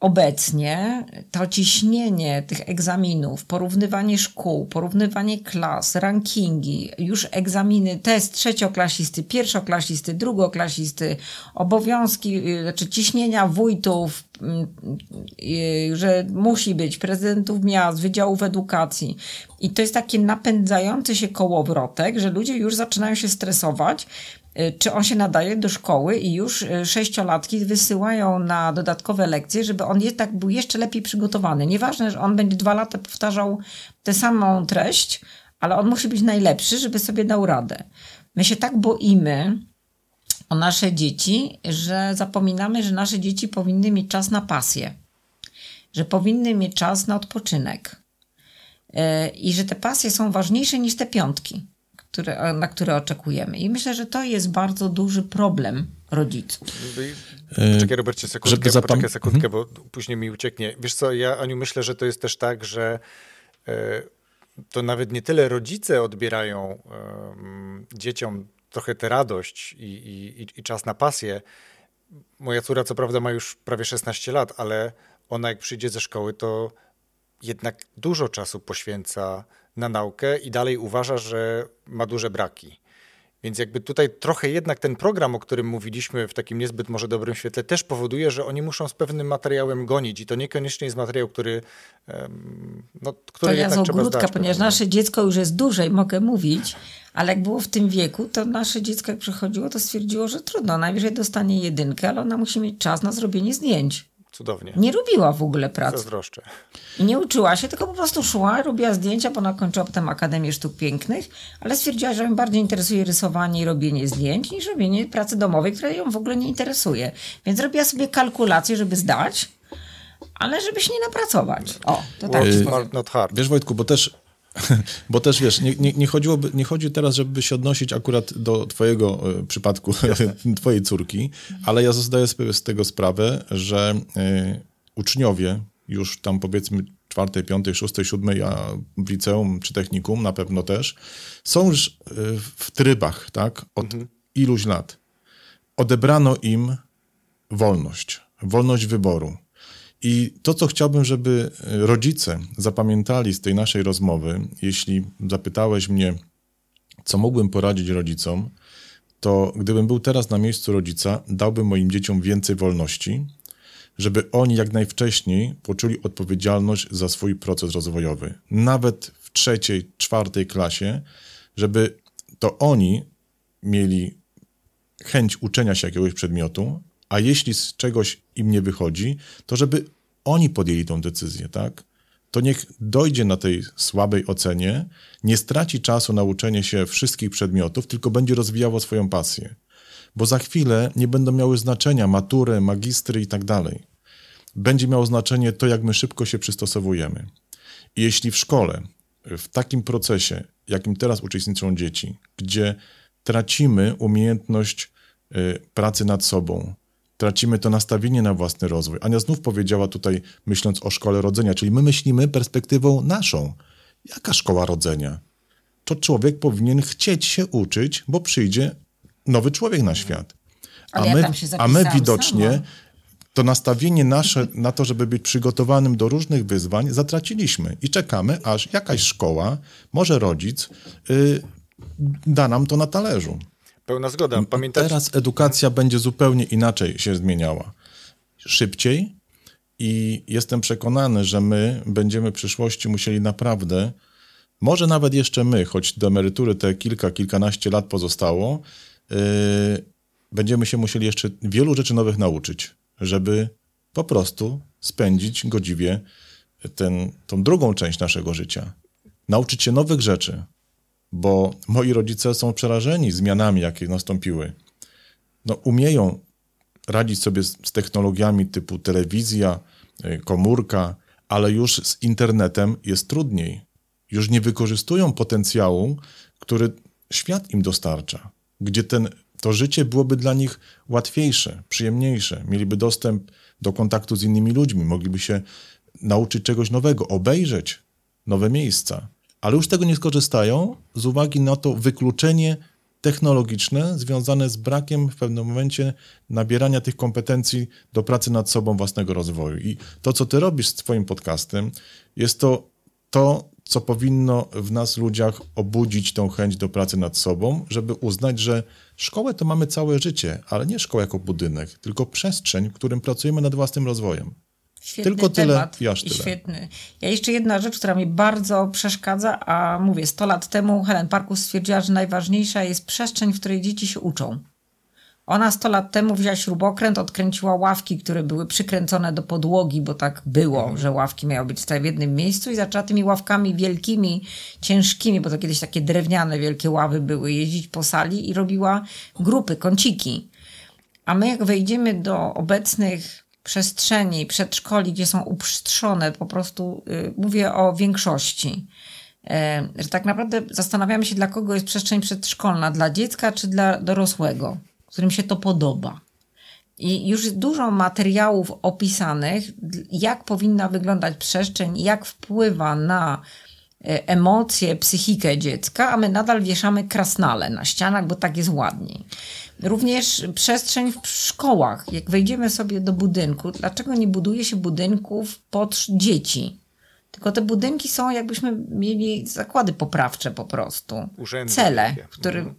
obecnie to ciśnienie tych egzaminów, porównywanie szkół, porównywanie klas, rankingi, już egzaminy, test trzecioklasisty, pierwszoklasisty, drugoklasisty, obowiązki, y, znaczy ciśnienia wójtów, y, y, że musi być prezydentów miast, wydziałów edukacji. I to jest taki napędzający się kołowrotek, że ludzie już zaczynają się stresować, czy on się nadaje do szkoły i już y, sześciolatki wysyłają na dodatkowe lekcje, żeby on jest, tak był jeszcze lepiej przygotowany. Nieważne, że on będzie dwa lata powtarzał tę samą treść, ale on musi być najlepszy, żeby sobie dał radę. My się tak boimy o nasze dzieci, że zapominamy, że nasze dzieci powinny mieć czas na pasję, że powinny mieć czas na odpoczynek y, i że te pasje są ważniejsze niż te piątki które, na które oczekujemy. I myślę, że to jest bardzo duży problem rodziców. Poczekaj Robercie sekundkę, zapam- poczekaj sekundkę, bo później mi ucieknie. Wiesz co, ja Aniu myślę, że to jest też tak, że e, to nawet nie tyle rodzice odbierają dzieciom trochę tę radość i, i, i czas na pasję. Moja córa co prawda ma już prawie 16 lat, ale ona jak przyjdzie ze szkoły, to jednak dużo czasu poświęca na naukę i dalej uważa, że ma duże braki. Więc jakby tutaj trochę jednak ten program, o którym mówiliśmy w takim niezbyt może dobrym świetle, też powoduje, że oni muszą z pewnym materiałem gonić i to niekoniecznie jest materiał, który, no, który to ja jednak z ogródka, zdać, ponieważ nasze dziecko już jest duże i mogę mówić, ale jak było w tym wieku, to nasze dziecko jak przychodziło, to stwierdziło, że trudno, najwyżej dostanie jedynkę, ale ona musi mieć czas na zrobienie zdjęć. Cudownie. Nie robiła w ogóle pracy. Zazdroszczę. I nie uczyła się, tylko po prostu szła, robiła zdjęcia, bo ona kończyła potem Akademię Sztuk Pięknych, ale stwierdziła, że ją bardziej interesuje rysowanie i robienie zdjęć niż robienie pracy domowej, która ją w ogóle nie interesuje. Więc robiła sobie kalkulacje, żeby zdać, ale żeby się nie napracować. O, to tak. Smart, not hard. Wiesz Wojtku, bo też bo też wiesz, nie, nie, nie, chodziłoby, nie chodzi teraz, żeby się odnosić akurat do twojego y, przypadku, twojej córki, ale ja zdaję sobie z tego sprawę, że y, uczniowie już tam powiedzmy czwartej, piątej, szóstej, siódmej, a w liceum czy technikum na pewno też, są już y, w trybach, tak, od mhm. iluś lat. Odebrano im wolność, wolność wyboru. I to, co chciałbym, żeby rodzice zapamiętali z tej naszej rozmowy, jeśli zapytałeś mnie, co mógłbym poradzić rodzicom, to gdybym był teraz na miejscu rodzica, dałbym moim dzieciom więcej wolności, żeby oni jak najwcześniej poczuli odpowiedzialność za swój proces rozwojowy. Nawet w trzeciej, czwartej klasie, żeby to oni mieli chęć uczenia się jakiegoś przedmiotu, a jeśli z czegoś im nie wychodzi, to żeby oni podjęli tą decyzję, tak? To niech dojdzie na tej słabej ocenie, nie straci czasu na uczenie się wszystkich przedmiotów, tylko będzie rozwijało swoją pasję. Bo za chwilę nie będą miały znaczenia matury, magistry i tak dalej. Będzie miało znaczenie to, jak my szybko się przystosowujemy. I jeśli w szkole, w takim procesie, jakim teraz uczestniczą dzieci, gdzie tracimy umiejętność y, pracy nad sobą, tracimy to nastawienie na własny rozwój. Ania znów powiedziała tutaj, myśląc o szkole rodzenia, czyli my myślimy perspektywą naszą. Jaka szkoła rodzenia? To człowiek powinien chcieć się uczyć, bo przyjdzie nowy człowiek na świat. A, ja my, a my widocznie sama. to nastawienie nasze na to, żeby być przygotowanym do różnych wyzwań, zatraciliśmy i czekamy, aż jakaś szkoła, może rodzic, yy, da nam to na talerzu. Pełna zgoda. Pamiętacie? Teraz edukacja będzie zupełnie inaczej się zmieniała. Szybciej i jestem przekonany, że my będziemy w przyszłości musieli naprawdę, może nawet jeszcze my, choć do emerytury te kilka, kilkanaście lat pozostało, yy, będziemy się musieli jeszcze wielu rzeczy nowych nauczyć, żeby po prostu spędzić godziwie ten, tą drugą część naszego życia. Nauczyć się nowych rzeczy, bo moi rodzice są przerażeni zmianami, jakie nastąpiły. No, umieją radzić sobie z, z technologiami typu telewizja, y, komórka, ale już z internetem jest trudniej. Już nie wykorzystują potencjału, który świat im dostarcza, gdzie ten, to życie byłoby dla nich łatwiejsze, przyjemniejsze. Mieliby dostęp do kontaktu z innymi ludźmi, mogliby się nauczyć czegoś nowego, obejrzeć nowe miejsca ale już tego nie skorzystają z uwagi na to wykluczenie technologiczne związane z brakiem w pewnym momencie nabierania tych kompetencji do pracy nad sobą własnego rozwoju. I to, co ty robisz z twoim podcastem, jest to to, co powinno w nas ludziach obudzić tą chęć do pracy nad sobą, żeby uznać, że szkołę to mamy całe życie, ale nie szkołę jako budynek, tylko przestrzeń, w którym pracujemy nad własnym rozwojem. Świetny Tylko tyle, tyle. I świetny. Ja jeszcze jedna rzecz, która mi bardzo przeszkadza, a mówię, 100 lat temu Helen Parkus stwierdziła, że najważniejsza jest przestrzeń, w której dzieci się uczą. Ona 100 lat temu wzięła śrubokręt, odkręciła ławki, które były przykręcone do podłogi, bo tak było, mhm. że ławki miały być w jednym miejscu i zaczęła tymi ławkami wielkimi, ciężkimi, bo to kiedyś takie drewniane wielkie ławy były, jeździć po sali i robiła grupy, kąciki. A my jak wejdziemy do obecnych przestrzeni przedszkoli, gdzie są uprztrzone, po prostu y, mówię o większości. E, że tak naprawdę zastanawiamy się, dla kogo jest przestrzeń przedszkolna, dla dziecka czy dla dorosłego, którym się to podoba. I już dużo materiałów opisanych, jak powinna wyglądać przestrzeń, jak wpływa na e, emocje, psychikę dziecka, a my nadal wieszamy krasnale na ścianach, bo tak jest ładniej. Również przestrzeń w szkołach. Jak wejdziemy sobie do budynku, dlaczego nie buduje się budynków pod dzieci? tylko te budynki są jakbyśmy mieli zakłady poprawcze po prostu. Urzędy Cele, w którym...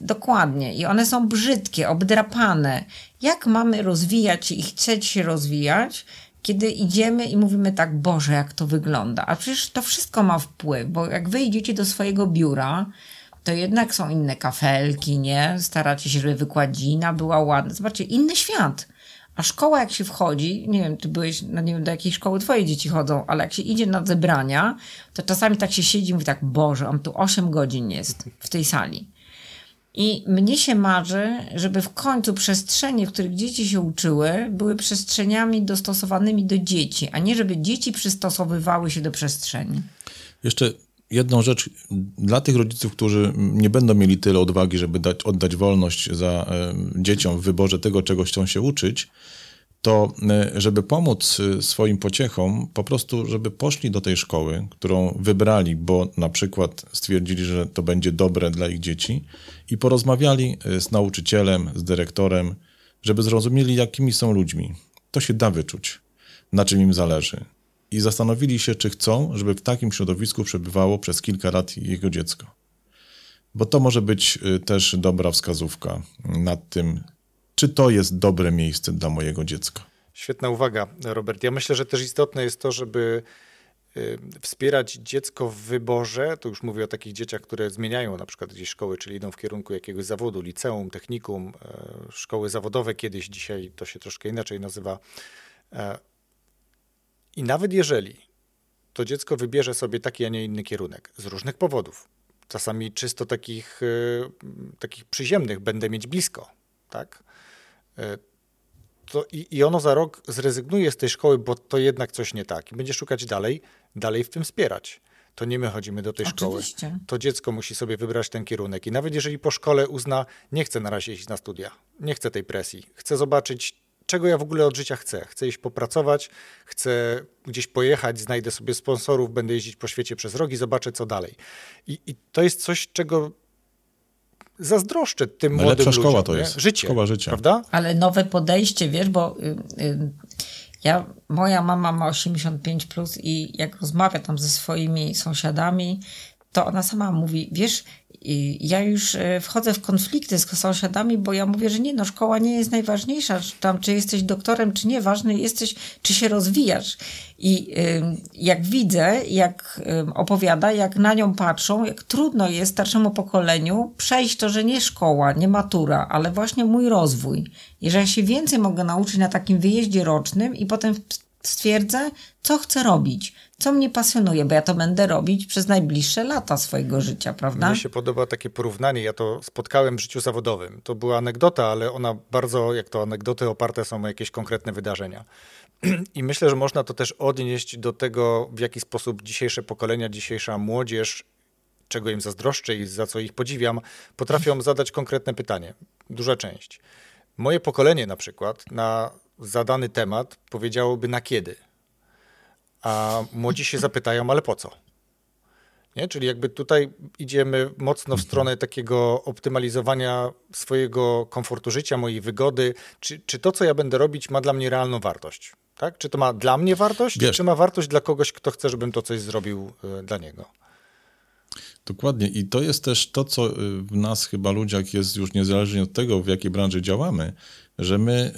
Dokładnie. I one są brzydkie, obdrapane. Jak mamy rozwijać i chcieć się rozwijać, kiedy idziemy i mówimy tak, Boże, jak to wygląda. A przecież to wszystko ma wpływ, bo jak wy idziecie do swojego biura, to jednak są inne kafelki, nie? Staracie się, żeby wykładzina była ładna. Zobaczcie, inny świat. A szkoła, jak się wchodzi, nie wiem, ty byłeś, no nie wiem, do jakiej szkoły twoje dzieci chodzą, ale jak się idzie na zebrania, to czasami tak się siedzi i mówi tak, Boże, on tu 8 godzin jest w tej sali. I mnie się marzy, żeby w końcu przestrzenie, w których dzieci się uczyły, były przestrzeniami dostosowanymi do dzieci, a nie żeby dzieci przystosowywały się do przestrzeni. Jeszcze jedną rzecz dla tych rodziców, którzy nie będą mieli tyle odwagi, żeby dać, oddać wolność za e, dzieciom w wyborze tego, czego chcą się uczyć, to e, żeby pomóc e, swoim pociechom, po prostu, żeby poszli do tej szkoły, którą wybrali, bo na przykład stwierdzili, że to będzie dobre dla ich dzieci i porozmawiali e, z nauczycielem, z dyrektorem, żeby zrozumieli, jakimi są ludźmi. To się da wyczuć, na czym im zależy. I zastanowili się, czy chcą, żeby w takim środowisku przebywało przez kilka lat jego dziecko. Bo to może być y, też dobra wskazówka nad tym, czy to jest dobre miejsce dla mojego dziecka. Świetna uwaga, Robert. Ja myślę, że też istotne jest to, żeby y, wspierać dziecko w wyborze. To już mówię o takich dzieciach, które zmieniają na przykład gdzieś szkoły, czyli idą w kierunku jakiegoś zawodu, liceum, technikum, e, szkoły zawodowe kiedyś, dzisiaj to się troszkę inaczej nazywa. E, I nawet jeżeli to dziecko wybierze sobie taki, a nie inny kierunek z różnych powodów, czasami czysto takich, y, takich przyziemnych, będę mieć blisko, tak? E, to i, i ono za rok zrezygnuje z tej szkoły, bo to jednak coś nie tak i będzie szukać dalej, dalej w tym wspierać. To nie my chodzimy do tej szkoły. Oczywiście. To dziecko musi sobie wybrać ten kierunek. I nawet jeżeli po szkole uzna, nie chcę na razie iść na studia, nie chcę tej presji, chcę zobaczyć, czego ja w ogóle od życia chcę. Chcę iść popracować, chcę gdzieś pojechać, znajdę sobie sponsorów, będę jeździć po świecie przez rok i zobaczę, co dalej. I, i to jest coś, czego zazdroszczę tym młodym Najlepsza ludziom. szkoła to nie? jest. Życie, Szkoła życia. Prawda? Ale nowe podejście, wiesz, bo y, y, ja, moja mama ma 85 plus i jak rozmawia tam ze swoimi sąsiadami, to ona sama mówi, wiesz, y, ja już y, wchodzę w konflikty z sąsiadami, bo ja mówię, że nie, no szkoła nie jest najważniejsza, czy tam czy jesteś doktorem, czy nie, ważny jesteś, czy się rozwijasz. I jak widzę, jak opowiada, jak na nią patrzą, jak trudno jest starszemu pokoleniu przejść to, że nie szkoła, nie matura, ale właśnie mój rozwój. I że ja się więcej mogę nauczyć na takim wyjeździe rocznym i potem stwierdzę, co chcę robić, co mnie pasjonuje, bo ja to będę robić przez najbliższe lata swojego życia, prawda? Mnie się podoba takie porównanie. Ja to spotkałem w życiu zawodowym. To była anegdota, ale ona bardzo, jak to anegdoty oparte są o jakieś konkretne wydarzenia. I myślę, że można to też odnieść do tego, w jaki sposób dzisiejsze pokolenia, dzisiejsza młodzież, czego im zazdroszczę i za co ich podziwiam, potrafią zadać konkretne pytanie. Duża część. Moje pokolenie na przykład na zadany temat powiedziałoby na kiedy. A młodzi się zapytają, ale po co? Nie? Czyli jakby tutaj idziemy mocno w stronę takiego optymalizowania swojego komfortu życia, mojej wygody. Czy, czy to, co ja będę robić, ma dla mnie realną wartość? Tak? Czy to ma dla mnie wartość, Wiesz- czy ma wartość dla kogoś, kto chce, żebym to coś zrobił y, dla niego? Dokładnie. I to jest też to, co y, w nas chyba ludziach jest już niezależnie od tego, w jakiej branży działamy, że my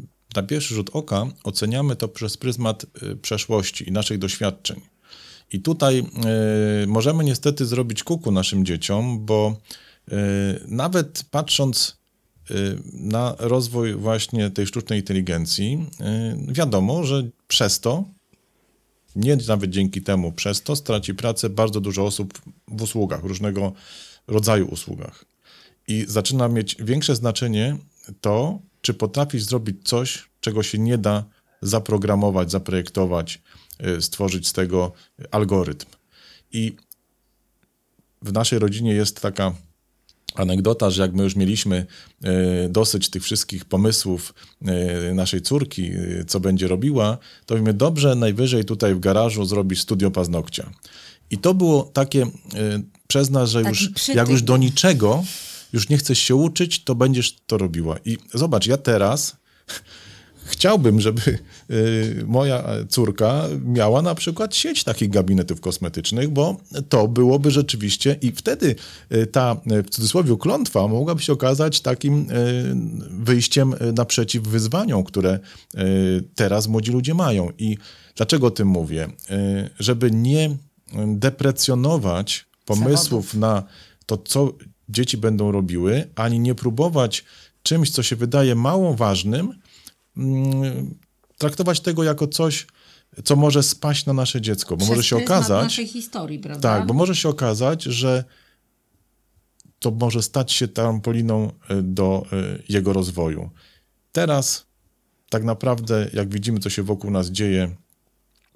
y, na pierwszy rzut oka oceniamy to przez pryzmat y, przeszłości i naszych doświadczeń. I tutaj y, możemy niestety zrobić kuku naszym dzieciom, bo y, nawet patrząc y, na rozwój właśnie tej sztucznej inteligencji, y, wiadomo, że przez to nie nawet dzięki temu, przez to straci pracę bardzo dużo osób w usługach, różnego rodzaju usługach. I zaczyna mieć większe znaczenie to, czy potrafisz zrobić coś, czego się nie da zaprogramować, zaprojektować, y, stworzyć z tego algorytm. I w naszej rodzinie jest taka anegdota, że jak my już mieliśmy e, dosyć tych wszystkich pomysłów e, naszej córki, co będzie robiła, to mówimy, dobrze, najwyżej tutaj w garażu zrobisz studio paznokcia. I to było takie przez nas, że Taki już przytyk. jak już do niczego, już nie chcesz się uczyć, to będziesz to robiła. I zobacz, ja teraz chciałbym, żeby y, moja córka miała na przykład sieć takich gabinetów kosmetycznych, bo to byłoby rzeczywiście i wtedy y, ta w cudzysłowie klątwa mogłaby się okazać takim wyjściem naprzeciw wyzwaniom, które teraz młodzi ludzie mają. I dlaczego o tym mówię? Żeby nie deprecjonować pomysłów na to, co dzieci będą robiły, ani nie próbować czymś, co się wydaje mało ważnym, mm, traktować tego jako coś, co może spaść na nasze dziecko, bo Przez może się okazać. naszej historii, prawda? Tak, bo może się okazać, że to może stać się trampoliną e, do e, jego rozwoju. Teraz tak naprawdę, jak widzimy, co się wokół nas dzieje,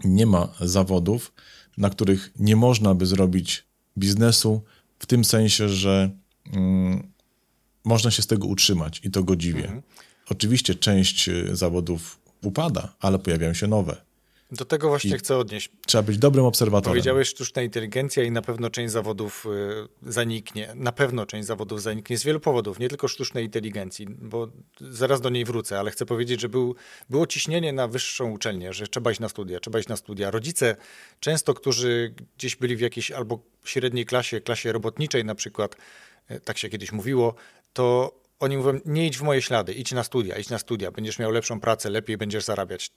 nie ma zawodów, na których nie można by zrobić biznesu, w tym sensie, że mm, można się z tego utrzymać i to godziwie. Mhm. Oczywiście część y, zawodów upada, ale pojawiają się nowe. Do tego właśnie I chcę odnieść. Trzeba być dobrym obserwatorem. Powiedziałeś sztuczna inteligencja i na pewno część zawodów y, zaniknie. Na pewno część zawodów zaniknie z wielu powodów, nie tylko sztucznej inteligencji, bo zaraz do niej wrócę, ale chcę powiedzieć, że był, było ciśnienie na wyższą uczelnię, że trzeba iść na studia, trzeba iść na studia. Rodzice często, którzy gdzieś byli w jakiejś albo średniej klasie, klasie robotniczej na przykład, tak się kiedyś mówiło, to oni mówią, nie idź w moje ślady, idź na studia, idź na studia, będziesz miał lepszą pracę, lepiej będziesz zarabiać.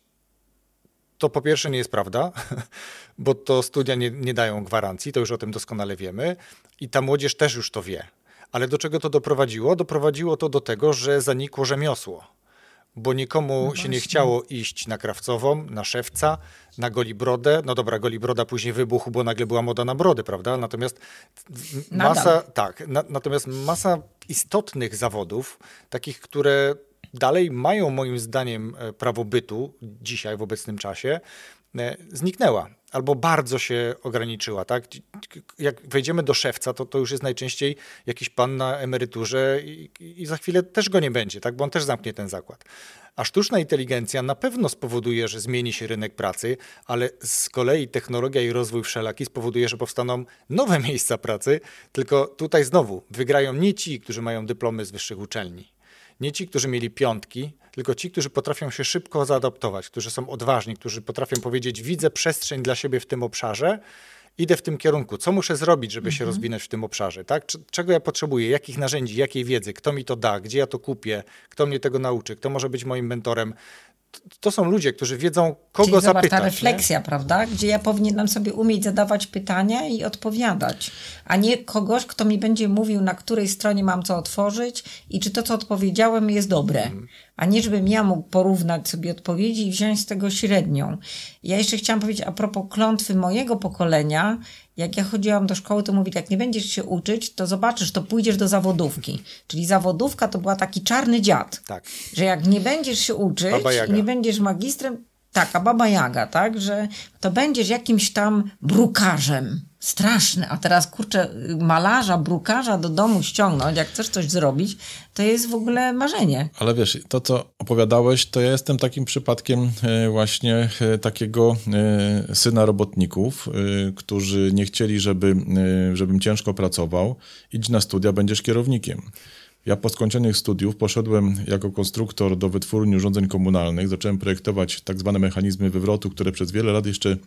To po pierwsze nie jest prawda, bo to studia nie, nie dają gwarancji, to już o tym doskonale wiemy i ta młodzież też już to wie. Ale do czego to doprowadziło? Doprowadziło to do tego, że zanikło rzemiosło bo nikomu no się nie chciało iść na krawcową, na szewca, na golibrodę. No dobra, golibroda później wybuchł, bo nagle była moda na brody, prawda? Natomiast masa, tak, na, natomiast masa istotnych zawodów, takich, które dalej mają moim zdaniem e, prawo bytu dzisiaj w obecnym czasie, e, zniknęła albo bardzo się ograniczyła. Tak? Jak wejdziemy do szewca, to, to już jest najczęściej jakiś pan na emeryturze i, i, za chwilę też go nie będzie, tak? bo on też zamknie ten zakład. A sztuczna inteligencja na pewno spowoduje, że zmieni się rynek pracy, ale z kolei technologia i rozwój wszelaki spowoduje, że powstaną nowe miejsca pracy, tylko tutaj znowu wygrają nie ci, którzy mają dyplomy z wyższych uczelni, nie ci, którzy mieli piątki, tylko ci, którzy potrafią się szybko zaadaptować, którzy są odważni, którzy potrafią powiedzieć: Widzę przestrzeń dla siebie w tym obszarze, idę w tym kierunku. Co muszę zrobić, żeby mhm. się rozwinąć w tym obszarze? Tak? Czego ja potrzebuję? Jakich narzędzi, jakiej wiedzy? Kto mi to da? Gdzie ja to kupię? Kto mnie tego nauczy? Kto może być moim mentorem? To są ludzie, którzy wiedzą, kogo Czyli zapytać. ta refleksja, nie? prawda? Gdzie ja powinienem sobie umieć zadawać pytania i odpowiadać, a nie kogoś, kto mi będzie mówił, na której stronie mam co otworzyć i czy to, co odpowiedziałem, jest dobre. Hmm. A nie, żebym ja mógł porównać sobie odpowiedzi i wziąć z tego średnią. Ja jeszcze chciałam powiedzieć a propos klątwy mojego pokolenia, jak ja chodziłam do szkoły, to mówi, jak nie będziesz się uczyć, to zobaczysz, to pójdziesz do zawodówki. Czyli zawodówka to była taki czarny dziad. Tak. Że jak nie będziesz się uczyć nie będziesz magistrem, taka baba Jaga, tak, że to będziesz jakimś tam brukarzem. Straszne. A teraz, kurczę, malarza, brukarza do domu ściągnąć, jak chcesz coś zrobić, to jest w ogóle marzenie. Ale wiesz, to co opowiadałeś, to ja jestem takim przypadkiem e, właśnie e, takiego e, syna robotników, którzy nie chcieli, żeby, żebym ciężko pracował. Idź na studia, będziesz kierownikiem. Ja po skończonych studiów poszedłem jako konstruktor do wytwórni urządzeń komunalnych, zacząłem projektować tak zwane mechanizmy wywrotu, które przez wiele lat jeszcze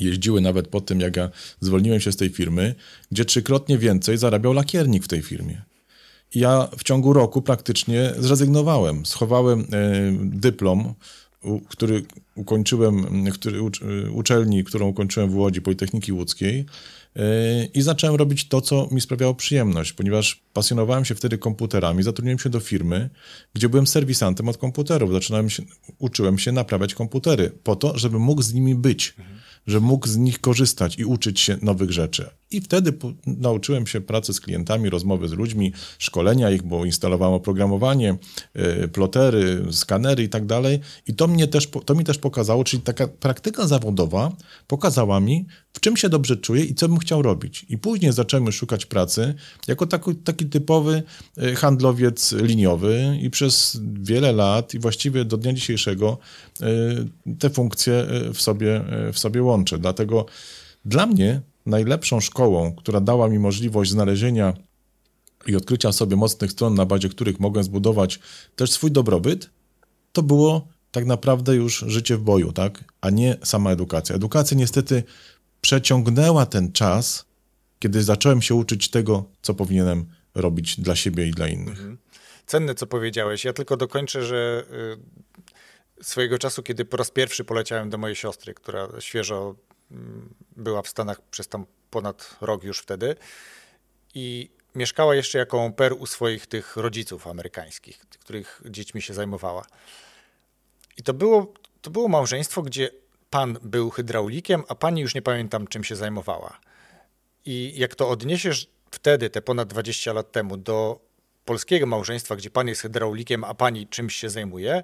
jeździły nawet po tym, jak ja zwolniłem się z tej firmy, gdzie trzykrotnie więcej zarabiał lakiernik w tej firmie. I ja w ciągu roku praktycznie zrezygnowałem. Schowałem e, dyplom, który ukończyłem, który, uczelni, którą ukończyłem w Łodzi, Politechniki Łódzkiej, i zacząłem robić to, co mi sprawiało przyjemność, ponieważ pasjonowałem się wtedy komputerami, zatrudniłem się do firmy, gdzie byłem serwisantem od komputerów. Zaczynałem się, uczyłem się naprawiać komputery po to, żeby mógł z nimi być. Mhm że mógł z nich korzystać i uczyć się nowych rzeczy. I wtedy nauczyłem się pracy z klientami, rozmowy z ludźmi, szkolenia ich, bo instalowałem oprogramowanie, y, plotery, skanery i tak dalej. I to, mnie też, to mi też pokazało, czyli taka praktyka zawodowa pokazała mi, w czym się dobrze czuję i co bym chciał robić. I później zacząłem szukać pracy jako taki, taki typowy y, handlowiec liniowy i przez wiele lat i właściwie do dnia dzisiejszego y, te funkcje w sobie, w sobie łączę. Dlatego dla mnie najlepszą szkołą, która dała mi możliwość znalezienia i odkrycia sobie mocnych stron, na bazie których mogłem zbudować też swój dobrobyt, to było tak naprawdę już życie w boju, tak? A nie sama edukacja. Edukacja niestety przeciągnęła ten czas, kiedy zacząłem się uczyć tego, co powinienem robić dla siebie i dla innych. Mhm. Cenne, co powiedziałeś. Ja tylko dokończę, że y, swojego czasu, kiedy po raz pierwszy poleciałem do mojej siostry, która świeżo była w Stanach przez tam ponad rok już wtedy i mieszkała jeszcze jako per u swoich tych rodziców amerykańskich, których dziećmi się zajmowała. I to było, to było małżeństwo, gdzie pan był hydraulikiem, a pani już nie pamiętam czym się zajmowała. I jak to odniesiesz wtedy, te ponad 20 lat temu, do polskiego małżeństwa, gdzie pan jest hydraulikiem, a pani czymś się zajmuje,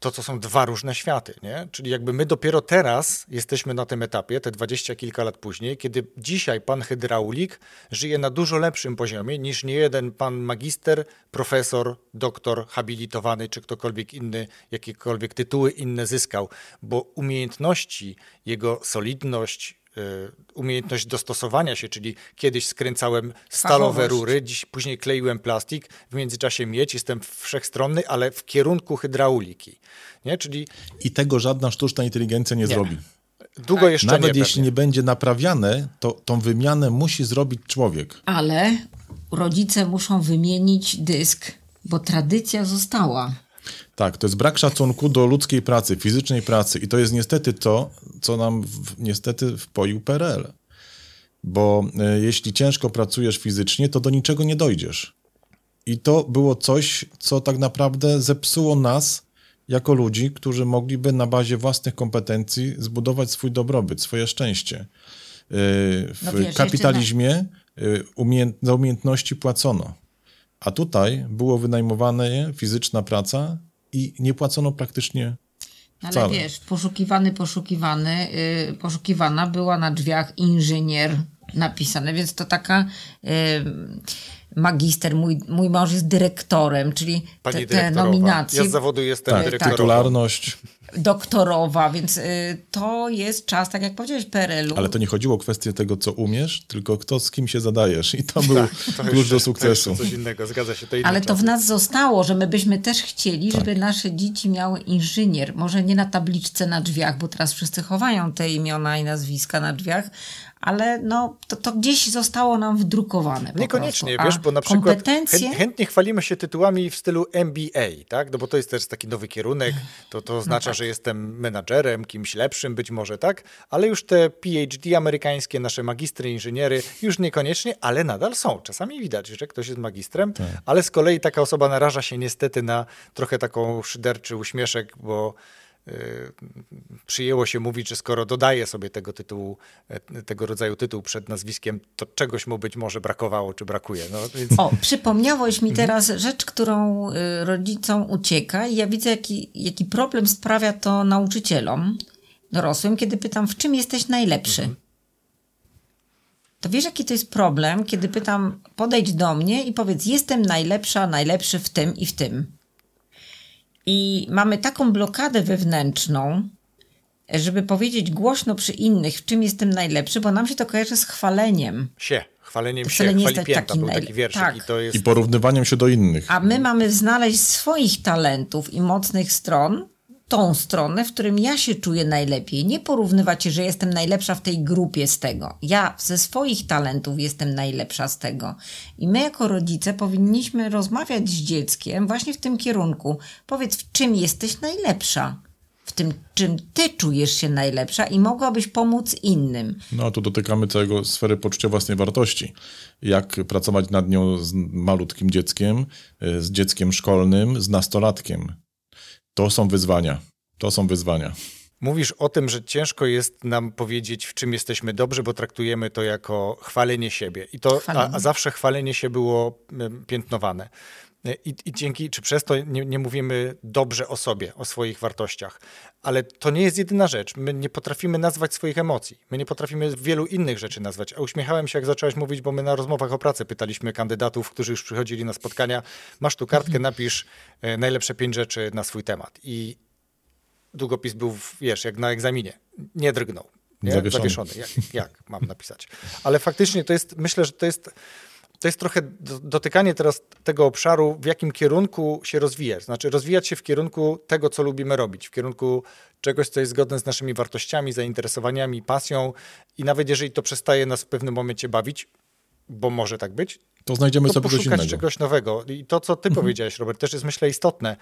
to to są dwa różne światy, nie? Czyli jakby my dopiero teraz jesteśmy na tym etapie, te dwadzieścia kilka lat później, kiedy dzisiaj pan hydraulik żyje na dużo lepszym poziomie niż nie jeden pan magister, profesor, doktor, habilitowany czy ktokolwiek inny, jakiekolwiek tytuły inne zyskał, bo umiejętności, jego solidność, umiejętność dostosowania się, czyli kiedyś skręcałem stalowe Fachowość. rury, dziś później kleiłem plastik, w międzyczasie mieć, jestem wszechstronny, ale w kierunku hydrauliki. Nie? Czyli... I tego żadna sztuczna inteligencja nie, nie. zrobi. Długo jeszcze Nawet nie, jeśli pewnie. nie będzie naprawiane, to tą wymianę musi zrobić człowiek. Ale rodzice muszą wymienić dysk, bo tradycja została. Tak, to jest brak szacunku do ludzkiej pracy, fizycznej pracy i to jest niestety to, co nam w, niestety wpoił PRL. Bo y, jeśli ciężko pracujesz fizycznie, to do niczego nie dojdziesz. I to było coś, co tak naprawdę zepsuło nas jako ludzi, którzy mogliby na bazie własnych kompetencji zbudować swój dobrobyt, swoje szczęście. Y, w no wiesz, kapitalizmie y, umiejęt, za umiejętności płacono. A tutaj było wynajmowane fizyczna praca i nie płacono praktycznie wcale. Ale wiesz, poszukiwany, poszukiwany, yy, poszukiwana była na drzwiach inżynier napisane, więc to taka yy, magister, mój, mój mąż jest dyrektorem, czyli te, te nominacje. Ja z zawodu jestem tak, dyrektorem. Tytularność doktorowa, więc y, to jest czas, tak jak powiedziałeś, PRL-u. Ale to nie chodziło o kwestię tego, co umiesz, tylko kto z kim się zadajesz i to był tak, to klucz do sukcesu. To coś innego, zgadza się. To Ale to w nas zostało, że my byśmy też chcieli, tak. żeby nasze dzieci miały inżynier, może nie na tabliczce na drzwiach, bo teraz wszyscy chowają te imiona i nazwiska na drzwiach, ale no, to, to gdzieś zostało nam wdrukowane. Niekoniecznie, wiesz, bo na przykład kompetencje... chętnie chwalimy się tytułami w stylu MBA, tak? No bo to jest też taki nowy kierunek, to, to no oznacza, no tak. że jestem menadżerem, kimś lepszym być może, tak? Ale już te PhD amerykańskie, nasze magistry, inżyniery, już niekoniecznie, ale nadal są. Czasami widać, że ktoś jest magistrem, tak. ale z kolei taka osoba naraża się niestety na trochę taką szyderczy uśmieszek, bo przyjęło się mówić, że skoro dodaje sobie tego tytułu, e, tego rodzaju tytuł przed nazwiskiem, to czegoś mu być może brakowało, czy brakuje. No, więc... O, przypomniałeś mi teraz rzecz, którą y, rodzicom ucieka i ja widzę, jaki, jaki problem sprawia to nauczycielom dorosłym, kiedy pytam, w czym jesteś najlepszy? Mhm. To wiesz, jaki to jest problem, kiedy pytam, podejdź do mnie i powiedz, jestem najlepsza, najlepszy w tym i w tym. I mamy taką blokadę wewnętrzną, żeby powiedzieć głośno przy innych, w czym jestem najlepszy, bo nam się to kojarzy z chwaleniem. Sie, chwaleniem to się, chwali pięta, taki był taki wierszyk tak. i to jest... I porównywaniem się do innych. A my mamy znaleźć swoich talentów i mocnych stron, tą stronę, w którym ja się czuję najlepiej. Nie porównywać że jestem najlepsza w tej grupie z tego. Ja ze swoich talentów jestem najlepsza z tego. I my jako rodzice powinniśmy rozmawiać z dzieckiem właśnie w tym kierunku. Powiedz, w czym jesteś najlepsza? W tym, czym ty czujesz się najlepsza i mogłabyś pomóc innym. No, tu dotykamy całego sfery poczucia własnej wartości. Jak pracować nad nią z malutkim dzieckiem, z dzieckiem szkolnym, z nastolatkiem to są wyzwania. To są wyzwania. Mówisz o tym, że ciężko jest nam powiedzieć, w czym jesteśmy dobrzy, bo traktujemy to jako chwalenie siebie. I to, a, a zawsze chwalenie się było piętnowane. I, I, dzięki, czy przez to nie, nie, mówimy dobrze o sobie, o swoich wartościach. Ale to nie jest jedyna rzecz. My nie potrafimy nazwać swoich emocji. My nie potrafimy wielu innych rzeczy nazwać. A uśmiechałem się, jak zaczęłaś mówić, bo my na rozmowach o pracy pytaliśmy kandydatów, którzy już przychodzili na spotkania, masz tu kartkę, mhm. napisz e, najlepsze pięć rzeczy na swój temat. I długopis był, wiesz, jak na egzaminie. Nie drgnął. Nie? Zawieszony. Zawieszony. Jak, jak mam napisać? Ale faktycznie to jest, myślę, że to jest to jest trochę dotykanie teraz tego obszaru, w jakim kierunku się rozwijać. Znaczy, rozwijać się w kierunku tego, co lubimy robić, w kierunku czegoś, co jest zgodne z naszymi wartościami, zainteresowaniami, pasją, i nawet jeżeli to przestaje nas w pewnym momencie bawić, bo może tak być, to znajdziemy to sobie coś innego. czegoś nowego. I to, co ty mhm. powiedziałeś, Robert, też jest myślę istotne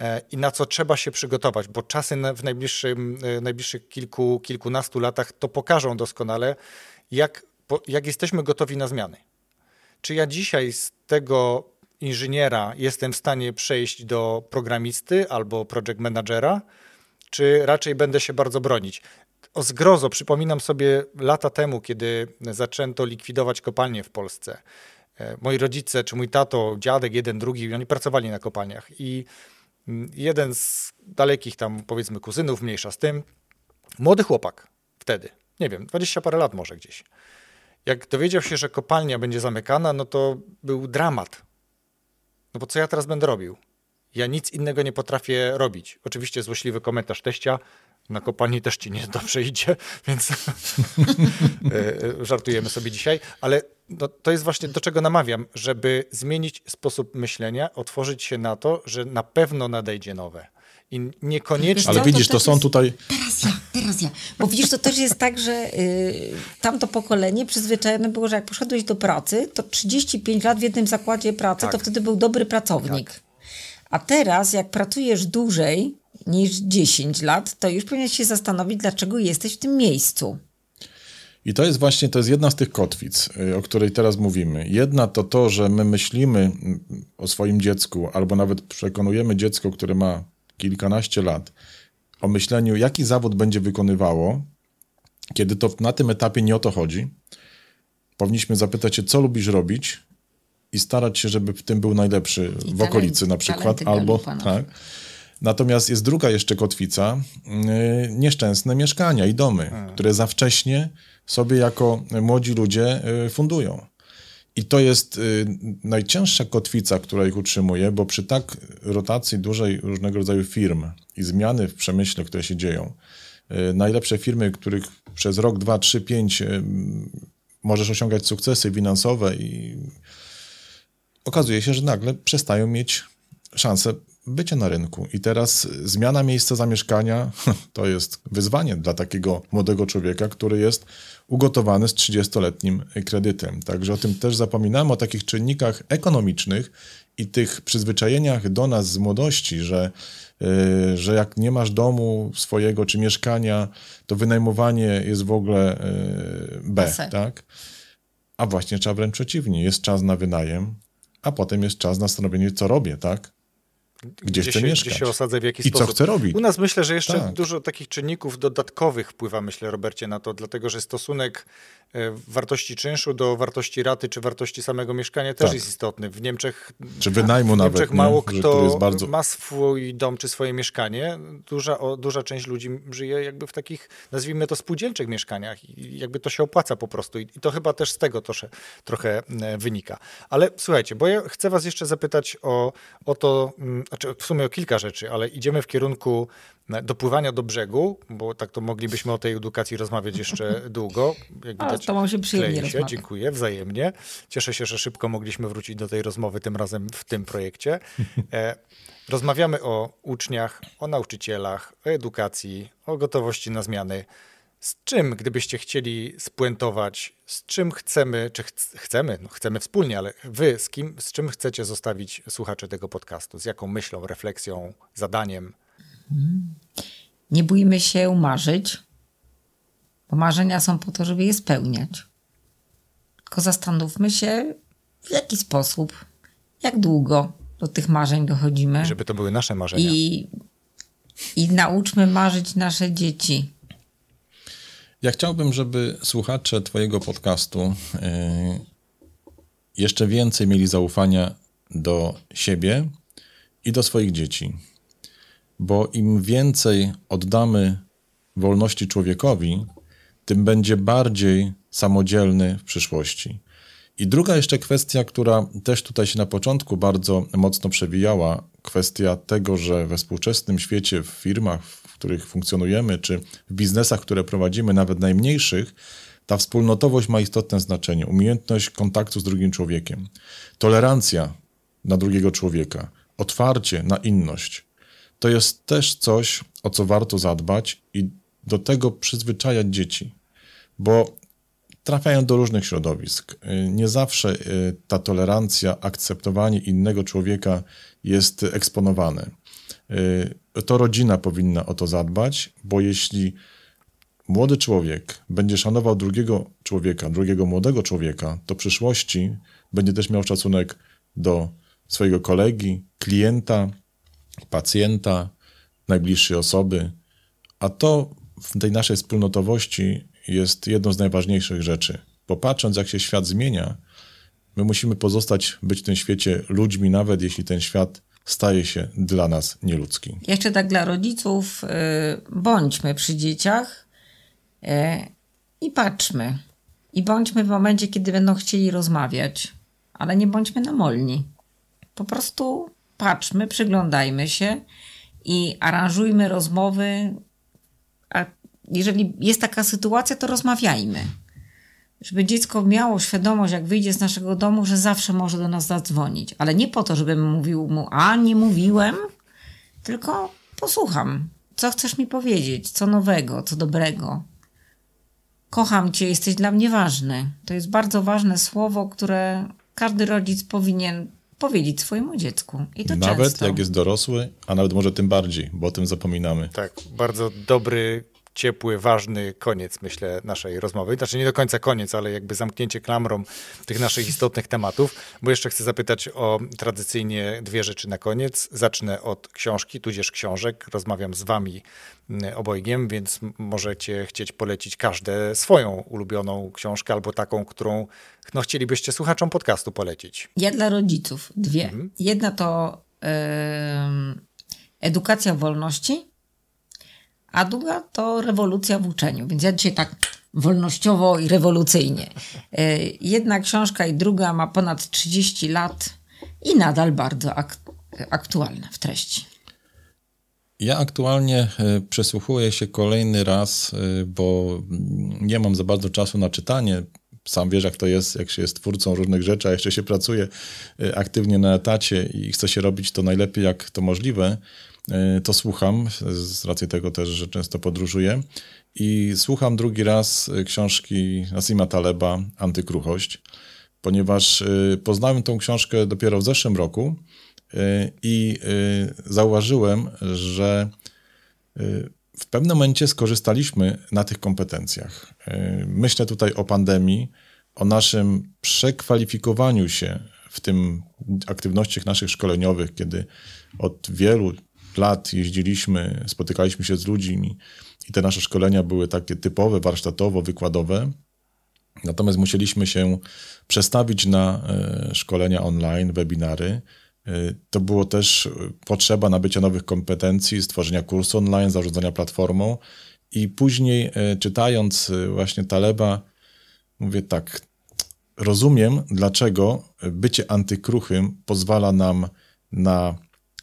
e, i na co trzeba się przygotować, bo czasy w najbliższym, e, najbliższych kilku, kilkunastu latach to pokażą doskonale, jak, jak jesteśmy gotowi na zmiany. Czy ja dzisiaj z tego inżyniera jestem w stanie przejść do programisty albo project managera, czy raczej będę się bardzo bronić? O zgrozo przypominam sobie lata temu, kiedy zaczęto likwidować kopalnie w Polsce. E, moi rodzice, czy mój tato, dziadek, jeden, drugi, oni pracowali na kopalniach i mm, jeden z dalekich tam, powiedzmy, kuzynów, mniejsza z tym, młody chłopak wtedy, nie wiem, dwadzieścia parę lat może gdzieś, jak dowiedział się, że kopalnia będzie zamykana, no to był dramat. No bo co ja teraz będę robił? Ja nic innego nie potrafię robić. Oczywiście złośliwy komentarz teścia, na kopalni też ci nie dobrze idzie, więc e, e, żartujemy sobie dzisiaj, ale no, to jest właśnie do czego namawiam, żeby zmienić sposób myślenia, otworzyć się na to, że na pewno nadejdzie nowe. I niekoniecznie. Ale widzisz, to, to są jest... tutaj. Teraz ja, teraz ja. Bo widzisz, to też jest tak, że y, tamto pokolenie przyzwyczajone było, że jak poszedłeś do pracy, to 35 lat w jednym zakładzie pracy, tak. to wtedy był dobry pracownik. Tak. A teraz, jak pracujesz dłużej niż 10 lat, to już powinieneś się zastanowić, dlaczego jesteś w tym miejscu. I to jest właśnie, to jest jedna z tych kotwic, y, o której teraz mówimy. Jedna to to, że my myślimy mm, o swoim dziecku, albo nawet przekonujemy dziecko, które ma kilkanaście lat, o myśleniu, jaki zawód będzie wykonywało, kiedy to na tym etapie nie o to chodzi. Powinniśmy zapytać się, co lubisz robić i starać się, żeby w tym był najlepszy I w okolicy na przykład, albo tak. Natomiast jest druga jeszcze kotwica, yy, nieszczęsne mieszkania i domy, hmm. które za wcześnie sobie jako młodzi ludzie yy, fundują. I to jest y, najcięższa kotwica, która ich utrzymuje, bo przy tak rotacji dużej różnego rodzaju firm i zmiany w przemyśle, które się dzieją, y, najlepsze firmy, których przez rok, dwa, trzy, pięć y, możesz osiągać sukcesy finansowe i okazuje się, że nagle przestają mieć szansę bycia na rynku. I teraz zmiana miejsca zamieszkania to jest wyzwanie dla takiego młodego człowieka, który jest ugotowany z 30-letnim kredytem. Także o tym też zapominamy, o takich czynnikach ekonomicznych i tych przyzwyczajeniach do nas z młodości, że, yy, że jak nie masz domu swojego czy mieszkania, to wynajmowanie jest w ogóle yy, B, tak? A właśnie trzeba wręcz przeciwnie, jest czas na wynajem, a potem jest czas na stanowienie, co robię, tak? Gdzie, gdzie się, mieszkać. Gdzie się osadzę, w jaki I sposób. co chcę robić. U nas myślę, że jeszcze tak. dużo takich czynników dodatkowych wpływa, myślę, Robercie, na to, dlatego że stosunek e, wartości czynszu do wartości raty czy wartości samego mieszkania też tak. jest istotny. W Niemczech, czy wynajmu w nawet, Niemczech mało kto bardzo... ma swój dom czy swoje mieszkanie. Duża, o, duża część ludzi żyje jakby w takich, nazwijmy to, spółdzielczych mieszkaniach i jakby to się opłaca po prostu. I, i to chyba też z tego trosze, trochę e, wynika. Ale słuchajcie, bo ja chcę was jeszcze zapytać o, o to, mm, znaczy w sumie o kilka rzeczy, ale idziemy w kierunku e, dopływania do brzegu, bo tak to moglibyśmy o tej edukacji rozmawiać jeszcze długo. Jak widać, Ale to mam się przyjemnie się. Dziękuję, wzajemnie. Cieszę się, że szybko mogliśmy wrócić do tej rozmowy, tym razem w tym projekcie. E, rozmawiamy o uczniach, o nauczycielach, o edukacji, o gotowości na zmiany. Z czym, gdybyście chcieli spuentować, z czym chcemy, czy ch chcemy, no chcemy wspólnie, ale wy z kim, z czym chcecie zostawić słuchacze tego podcastu? Z jaką myślą, refleksją, zadaniem? Nie bójmy się marzyć, bo marzenia są po to, żeby je spełniać. Tylko zastanówmy się, w jaki sposób, jak długo do tych marzeń dochodzimy. Żeby to były nasze marzenia. I, i nauczmy marzyć nasze dzieci ja chciałbym, żeby słuchacze Twojego podcastu e, jeszcze więcej mieli zaufania do siebie i do swoich dzieci. Bo im więcej oddamy wolności człowiekowi, tym będzie bardziej samodzielny w przyszłości. I druga jeszcze kwestia, która też tutaj się na początku bardzo mocno przewijała, kwestia tego, że we współczesnym świecie, w firmach, których funkcjonujemy, czy w biznesach, które prowadzimy, nawet najmniejszych, Ta wspólnotowość ma istotne znaczenie, umiejętność kontaktu z drugim człowiekiem, tolerancja na drugiego człowieka, otwarcie na inność. To jest też coś, o co warto zadbać i do tego przyzwyczajać dzieci, bo trafiają do różnych środowisk. Nie zawsze y, ta tolerancja, akceptowanie innego człowieka jest eksponowane. Y, to rodzina powinna o to zadbać, bo jeśli młody człowiek będzie szanował drugiego człowieka, drugiego młodego człowieka, to w przyszłości będzie też miał szacunek do swojego kolegi, klienta, pacjenta, najbliższej osoby, a to w tej naszej wspólnotowości jest jedną z najważniejszych rzeczy. Popatrząc, jak się świat zmienia, my musimy pozostać, być w tym świecie ludźmi, nawet jeśli ten świat staje się dla nas nieludzki. Jeszcze tak dla rodziców, y, bądźmy przy dzieciach y, i patrzmy. I bądźmy w momencie, kiedy będą chcieli rozmawiać, ale nie bądźmy namolni. Po prostu patrzmy, przyglądajmy się i aranżujmy rozmowy. A jeżeli jest taka sytuacja, to rozmawiajmy. Żeby dziecko miało świadomość, jak wyjdzie z naszego domu, że zawsze może do nas zadzwonić. Ale nie po to, żebym mówił mu, a nie mówiłem, tylko posłucham. Co chcesz mi powiedzieć? Co nowego, co dobrego? Kocham cię, jesteś dla mnie ważny. To jest bardzo ważne słowo, które każdy rodzic powinien powiedzieć swojemu dziecku. I to nawet często. jak jest dorosły, a nawet może tym bardziej, bo o tym zapominamy. Tak, bardzo dobry ciepły, ważny koniec, myślę, naszej rozmowy. Znaczy nie do końca koniec, ale jakby zamknięcie klamrą tych naszych istotnych tematów, bo jeszcze chcę zapytać o tradycyjnie dwie rzeczy na koniec. Zacznę od książki, tudzież książek. Rozmawiam z wami mm, obojgiem, więc możecie chcieć polecić każde swoją ulubioną książkę albo taką, którą no, chcielibyście słuchaczom podcastu polecić. Ja dla rodziców dwie. Mhm. Jedna to em, edukacja wolności, a druga to rewolucja w uczeniu. Więc ja dzisiaj tak wolnościowo i rewolucyjnie. E, Jedna książka i druga ma ponad 30 lat i nadal bardzo ak- aktualna w treści. Ja aktualnie e, przesłuchuję się kolejny raz, e, bo nie mam za bardzo czasu na czytanie. Sam wiesz, jak to jest, jak się jest twórcą różnych rzeczy, a jeszcze się pracuje aktywnie na etacie i chce się robić to najlepiej, jak to możliwe, to słucham, z racji tego też, że często podróżuję. I słucham drugi raz e, książki Nasima Taleba Antykruchość, ponieważ e, poznałem tą książkę dopiero w zeszłym roku e, i e, zauważyłem, że w pewnym momencie skorzystaliśmy na tych kompetencjach. Myślę tutaj o pandemii, o naszym przekwalifikowaniu się w tym aktywnościach naszych szkoleniowych, kiedy od wielu lat jeździliśmy, spotykaliśmy się z ludźmi i te nasze szkolenia były takie typowe, warsztatowo-wykładowe. Natomiast musieliśmy się przestawić na e, szkolenia online, webinary. E, To było też potrzeba nabycia nowych kompetencji, stworzenia kursu online, zarządzania platformą. I później, e, czytając właśnie Taleba, mówię tak, rozumiem, dlaczego bycie antykruchym pozwala nam na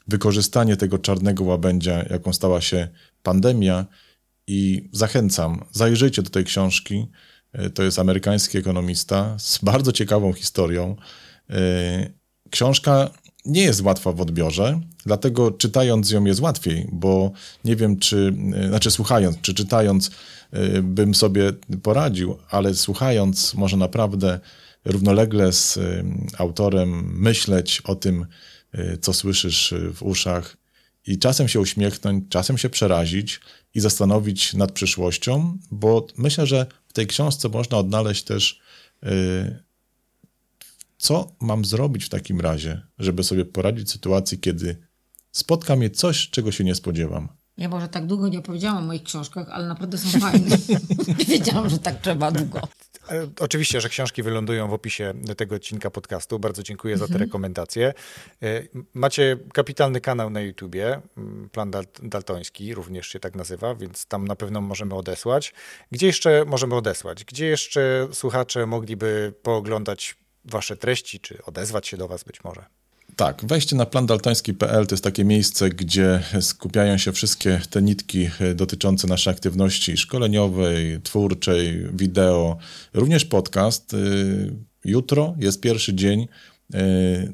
wykorzystanie tego czarnego łabędzia, jaką stała się pandemia. I zachęcam, zajrzyjcie do tej książki. E, To jest amerykański ekonomista z bardzo ciekawą historią. E, Książka nie jest łatwa w odbiorze, dlatego czytając ją jest łatwiej, bo nie wiem, czy, e, znaczy słuchając, czy czytając bym sobie poradził, ale słuchając może naprawdę równolegle z autorem myśleć o tym, co słyszysz e, w uszach i czasem się uśmiechnąć, czasem się przerazić i zastanowić nad przyszłością, bo myślę, że w tej książce można odnaleźć też e, co mam zrobić w takim razie, żeby sobie poradzić w sytuacji, kiedy spotka mnie coś, czego się nie spodziewam. Ja może tak długo nie opowiedziałam o moich książkach, ale naprawdę są fajne. Wiedziałam, że tak trzeba długo. E, Oczywiście, że książki wylądują w opisie tego odcinka podcastu. Bardzo dziękuję za te rekomendacje. E, Macie kapitalny kanał na YouTubie, m, Plan Dal- Daltoński, również się tak nazywa, więc tam na pewno możemy odesłać. Gdzie jeszcze możemy odesłać? Gdzie jeszcze słuchacze mogliby pooglądać wasze treści, czy odezwać się do was być może? Tak, wejście na plandaltoński.pl to jest takie miejsce, gdzie skupiają się wszystkie te nitki e, dotyczące naszej aktywności szkoleniowej, twórczej, wideo, również podcast. E, jutro jest pierwszy dzień e,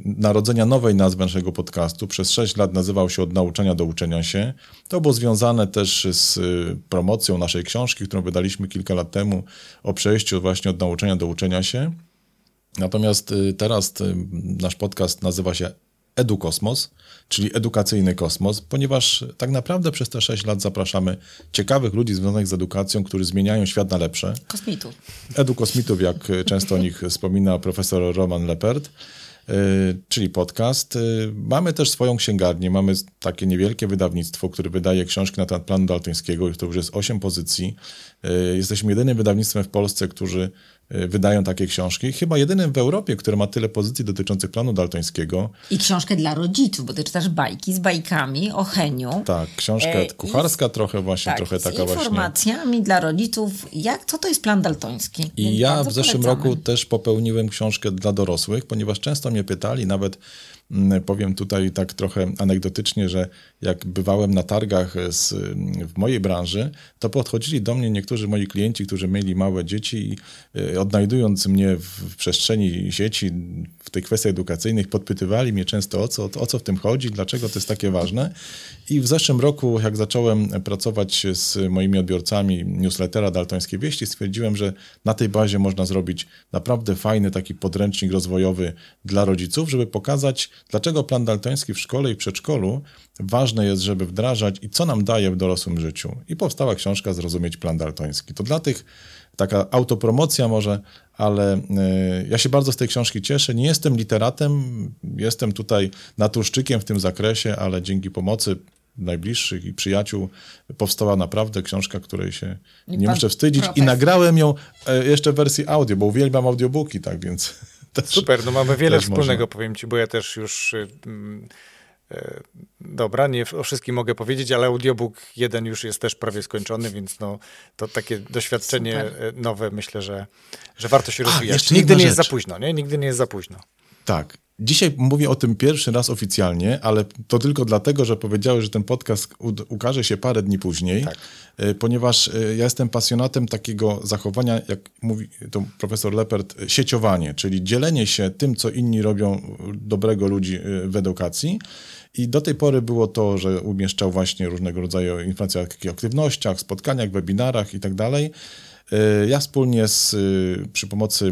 narodzenia nowej nazwy naszego podcastu. Przez 6 lat nazywał się Od nauczania do uczenia się. To było związane też z promocją naszej książki, którą wydaliśmy kilka lat temu o przejściu właśnie od nauczania do uczenia się. Natomiast y, teraz y, nasz podcast nazywa się Edukosmos, czyli edukacyjny kosmos, ponieważ tak naprawdę przez te 6 lat zapraszamy ciekawych ludzi związanych z edukacją, którzy zmieniają świat na lepsze. Kosmitów. Edukosmitów, jak często o nich wspomina profesor Roman Lepert. Y, czyli podcast. Mamy też swoją księgarnię, mamy takie niewielkie wydawnictwo, które wydaje książki na temat planu daltońskiego, to już jest 8 pozycji. Jesteśmy jedynym wydawnictwem w Polsce, którzy wydają takie książki. Chyba jedynym w Europie, który ma tyle pozycji dotyczących planu daltońskiego. I książkę dla rodziców, bo ty czytasz bajki z bajkami o Heniu. Tak, książka e, kucharska trochę właśnie, tak, trochę taka z informacjami właśnie. dla rodziców, jak, co to jest plan daltoński. I Więc ja w zeszłym polecamy. roku też popełniłem książkę dla dorosłych, ponieważ często mnie pytali, nawet powiem tutaj tak trochę anegdotycznie, że jak bywałem na targach z, w mojej branży, to podchodzili do mnie niektórzy moi klienci, którzy mieli małe dzieci i y, odnajdując mnie w przestrzeni sieci, w tych kwestiach edukacyjnych, podpytywali mnie często o co, o co w tym chodzi, dlaczego to jest takie ważne. I w zeszłym roku, jak zacząłem pracować z moimi odbiorcami newslettera Daltońskie Wieści, stwierdziłem, że na tej bazie można zrobić naprawdę fajny taki podręcznik rozwojowy dla rodziców, żeby pokazać, dlaczego plan daltoński w szkole i przedszkolu ważne jest, żeby wdrażać i co nam daje w dorosłym życiu. I powstała książka Zrozumieć plan daltoński. To dla tych taka autopromocja może, ale e, ja się bardzo z tej książki cieszę. Nie jestem literatem, jestem tutaj natuszczykiem w tym zakresie, ale dzięki pomocy najbliższych i przyjaciół powstała naprawdę książka, której się I nie muszę wstydzić profesor. i nagrałem ją e, jeszcze w wersji audio, bo uwielbiam audiobooki, tak więc... Super, no mamy wiele wspólnego, można. powiem ci, bo ja też już... Y, mm, e, dobra, nie o wszystkim mogę powiedzieć, ale audiobook jeden już jest też prawie skończony, więc no, to takie doświadczenie Super. E, nowe myślę, że, że warto się rozwijać. A, Nigdy nie rzecz. jest za późno, nie? Nigdy nie jest za późno. Tak. Dzisiaj mówię o tym pierwszy raz oficjalnie, ale to tylko dlatego, że powiedziałeś, że ten podcast ukaże się parę dni później, tak. E, ponieważ e, ja jestem pasjonatem takiego zachowania, jak mówi to profesor Lepert, e, sieciowanie, czyli dzielenie się tym, co inni robią dobrego ludzi w edukacji. I do tej pory było to, że umieszczał właśnie różnego rodzaju informacje o aktywnościach, spotkaniach, webinarach i tak dalej. Ja wspólnie z, przy pomocy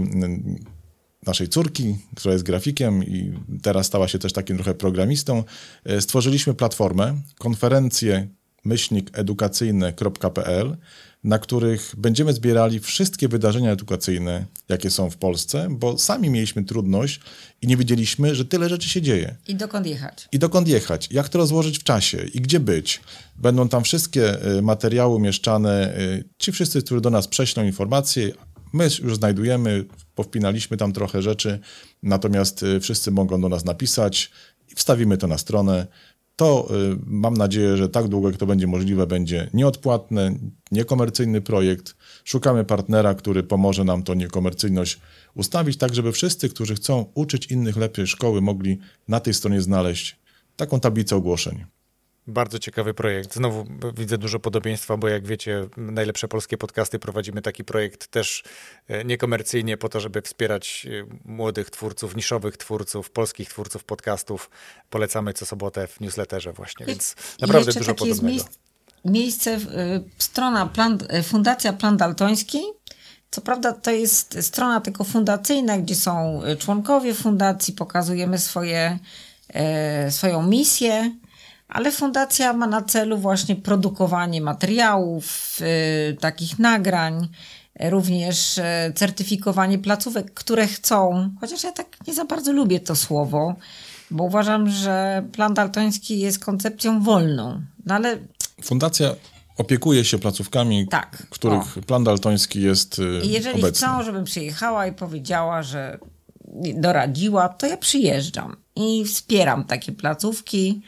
naszej córki, która jest grafikiem i teraz stała się też takim trochę programistą, e, stworzyliśmy platformę, konferencje myślnikedukacyjne.pl, na których będziemy zbierali wszystkie wydarzenia edukacyjne, jakie są w Polsce, bo sami mieliśmy trudność i nie wiedzieliśmy, że tyle rzeczy się dzieje. I dokąd jechać. I dokąd jechać, jak to rozłożyć w czasie i gdzie być. Będą tam wszystkie e, materiały umieszczane. E, ci wszyscy, którzy do nas prześlą informacje, My już znajdujemy, powpinaliśmy tam trochę rzeczy, natomiast y, wszyscy mogą do nas napisać i wstawimy to na stronę. To y, mam nadzieję, że tak długo jak to będzie możliwe, będzie nieodpłatny, niekomercyjny projekt. Szukamy partnera, który pomoże nam tą niekomercyjność ustawić, tak żeby wszyscy, którzy chcą uczyć innych lepiej szkoły, mogli na tej stronie znaleźć taką tablicę ogłoszeń. Bardzo ciekawy projekt. Znowu widzę dużo podobieństwa, bo jak wiecie, najlepsze polskie podcasty prowadzimy taki projekt też e, niekomercyjnie po to, żeby wspierać e, młodych twórców, niszowych twórców, polskich twórców podcastów. Polecamy co sobotę w newsletterze właśnie, więc naprawdę dużo podobnego. Miejsce, miejsce, strona plan, e, Fundacja Plan Daltoński. Co prawda to jest strona tylko fundacyjna, gdzie są członkowie fundacji, pokazujemy swoje, swoją misję, ale fundacja ma na celu właśnie produkowanie materiałów, y, takich nagrań, również y, certyfikowanie placówek, które chcą, chociaż ja tak nie za bardzo lubię to słowo, bo uważam, że plan daltoński jest koncepcją wolną. No ale... Fundacja opiekuje się placówkami, tak, których o. plan daltoński jest y, I jeżeli obecny. chcą, żebym przyjechała i powiedziała, że doradziła, to ja przyjeżdżam i wspieram takie placówki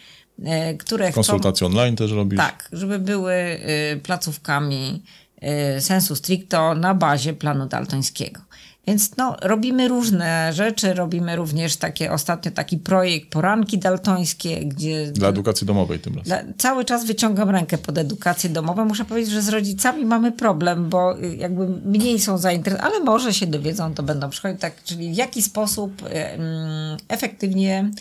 które Konsultacje chcą, online też robisz? Tak, żeby były e, placówkami e, sensu stricto na bazie planu daltońskiego. Więc no, robimy różne rzeczy, robimy również takie, ostatnio taki projekt Poranki Daltońskie, gdzie... Dla edukacji domowej tym razem. Dla, cały czas wyciągam rękę pod edukację domową. Muszę powiedzieć, że z rodzicami mamy problem, bo y, jakby mniej są zainteresowani, ale może się dowiedzą, to będą przychodzić. Tak, czyli w jaki sposób y, mm, efektywnie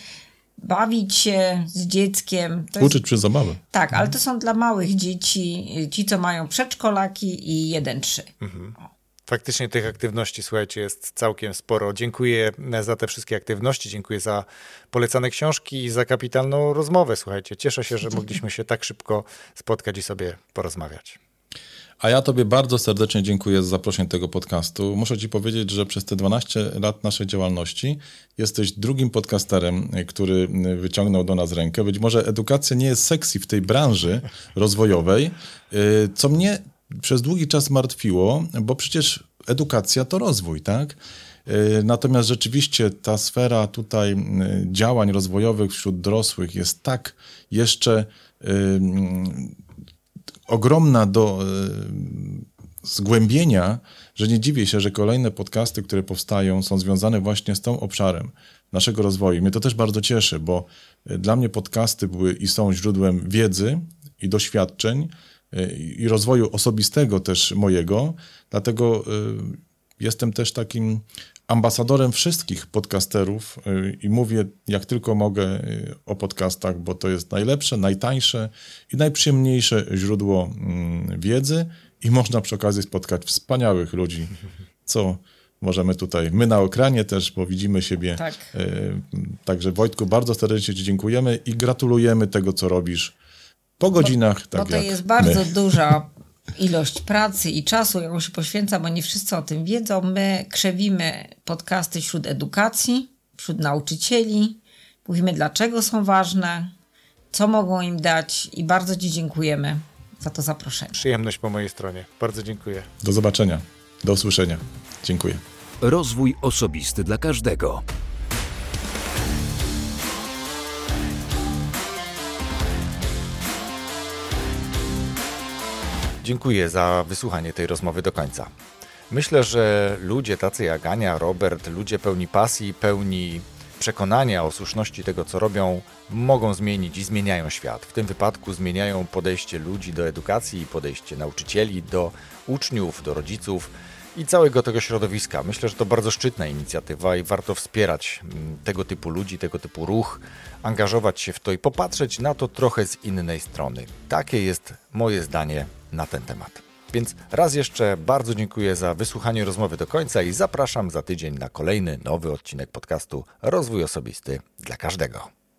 bawić się z dzieckiem. To Uczyć jest... przez zabawę. Tak, ale to są dla małych dzieci, ci co mają przedszkolaki i 1-3. Mhm. Faktycznie tych aktywności, słuchajcie, jest całkiem sporo. Dziękuję za te wszystkie aktywności, dziękuję za polecane książki i za kapitalną rozmowę. Słuchajcie, cieszę się, że mogliśmy się tak szybko spotkać i sobie porozmawiać. A ja Tobie bardzo serdecznie dziękuję za zaproszenie tego podcastu. Muszę Ci powiedzieć, że przez te 12 lat naszej działalności jesteś drugim podcasterem, który wyciągnął do nas rękę. Być może edukacja nie jest sexy w tej branży rozwojowej, y, co mnie przez długi czas martwiło, bo przecież edukacja to rozwój, tak? Y, natomiast rzeczywiście ta sfera tutaj y, działań rozwojowych wśród dorosłych jest tak jeszcze ogromna do zgłębienia, że nie dziwię się, że kolejne podcasty, które powstają, są związane właśnie z tą obszarem naszego rozwoju. Mnie to też bardzo cieszy, bo dla mnie podcasty były i są źródłem wiedzy i doświadczeń i rozwoju osobistego też mojego, dlatego jestem też takim ambasadorem wszystkich podcasterów y, i mówię jak tylko mogę y, o podcastach, bo to jest najlepsze, najtańsze i najprzyjemniejsze źródło mm, wiedzy i można przy okazji spotkać wspaniałych ludzi, co możemy tutaj, my na ekranie też, bo widzimy siebie. Tak. Także Wojtku, bardzo serdecznie Ci dziękujemy i gratulujemy tego, co robisz po godzinach. Bo, tak bo to jest bardzo my. duża ilość pracy i czasu, jaką się poświęca, bo nie wszyscy o tym wiedzą. My krzewimy podcasty wśród edukacji, wśród nauczycieli. Mówimy, dlaczego są ważne, co mogą im dać i bardzo Ci dziękujemy za to zaproszenie. Przyjemność po mojej stronie. Bardzo dziękuję. Do zobaczenia. Do usłyszenia. Dziękuję. Rozwój osobisty dla każdego. Dziękuję za wysłuchanie tej rozmowy do końca. Myślę, że ludzie tacy jak Ania, Robert, ludzie pełni pasji, pełni przekonania o słuszności tego, co robią, mogą zmienić i zmieniają świat. W tym wypadku zmieniają podejście ludzi do edukacji, podejście nauczycieli do uczniów, do rodziców i całego tego środowiska. Myślę, że to bardzo szczytna inicjatywa i warto wspierać mm, tego typu ludzi, tego typu ruch, angażować się w to i popatrzeć na to trochę z innej strony. Takie jest moje zdanie na ten temat. Więc raz jeszcze bardzo dziękuję za wysłuchanie rozmowy do końca i zapraszam za tydzień na kolejny nowy odcinek podcastu Rozwój Osobisty dla każdego.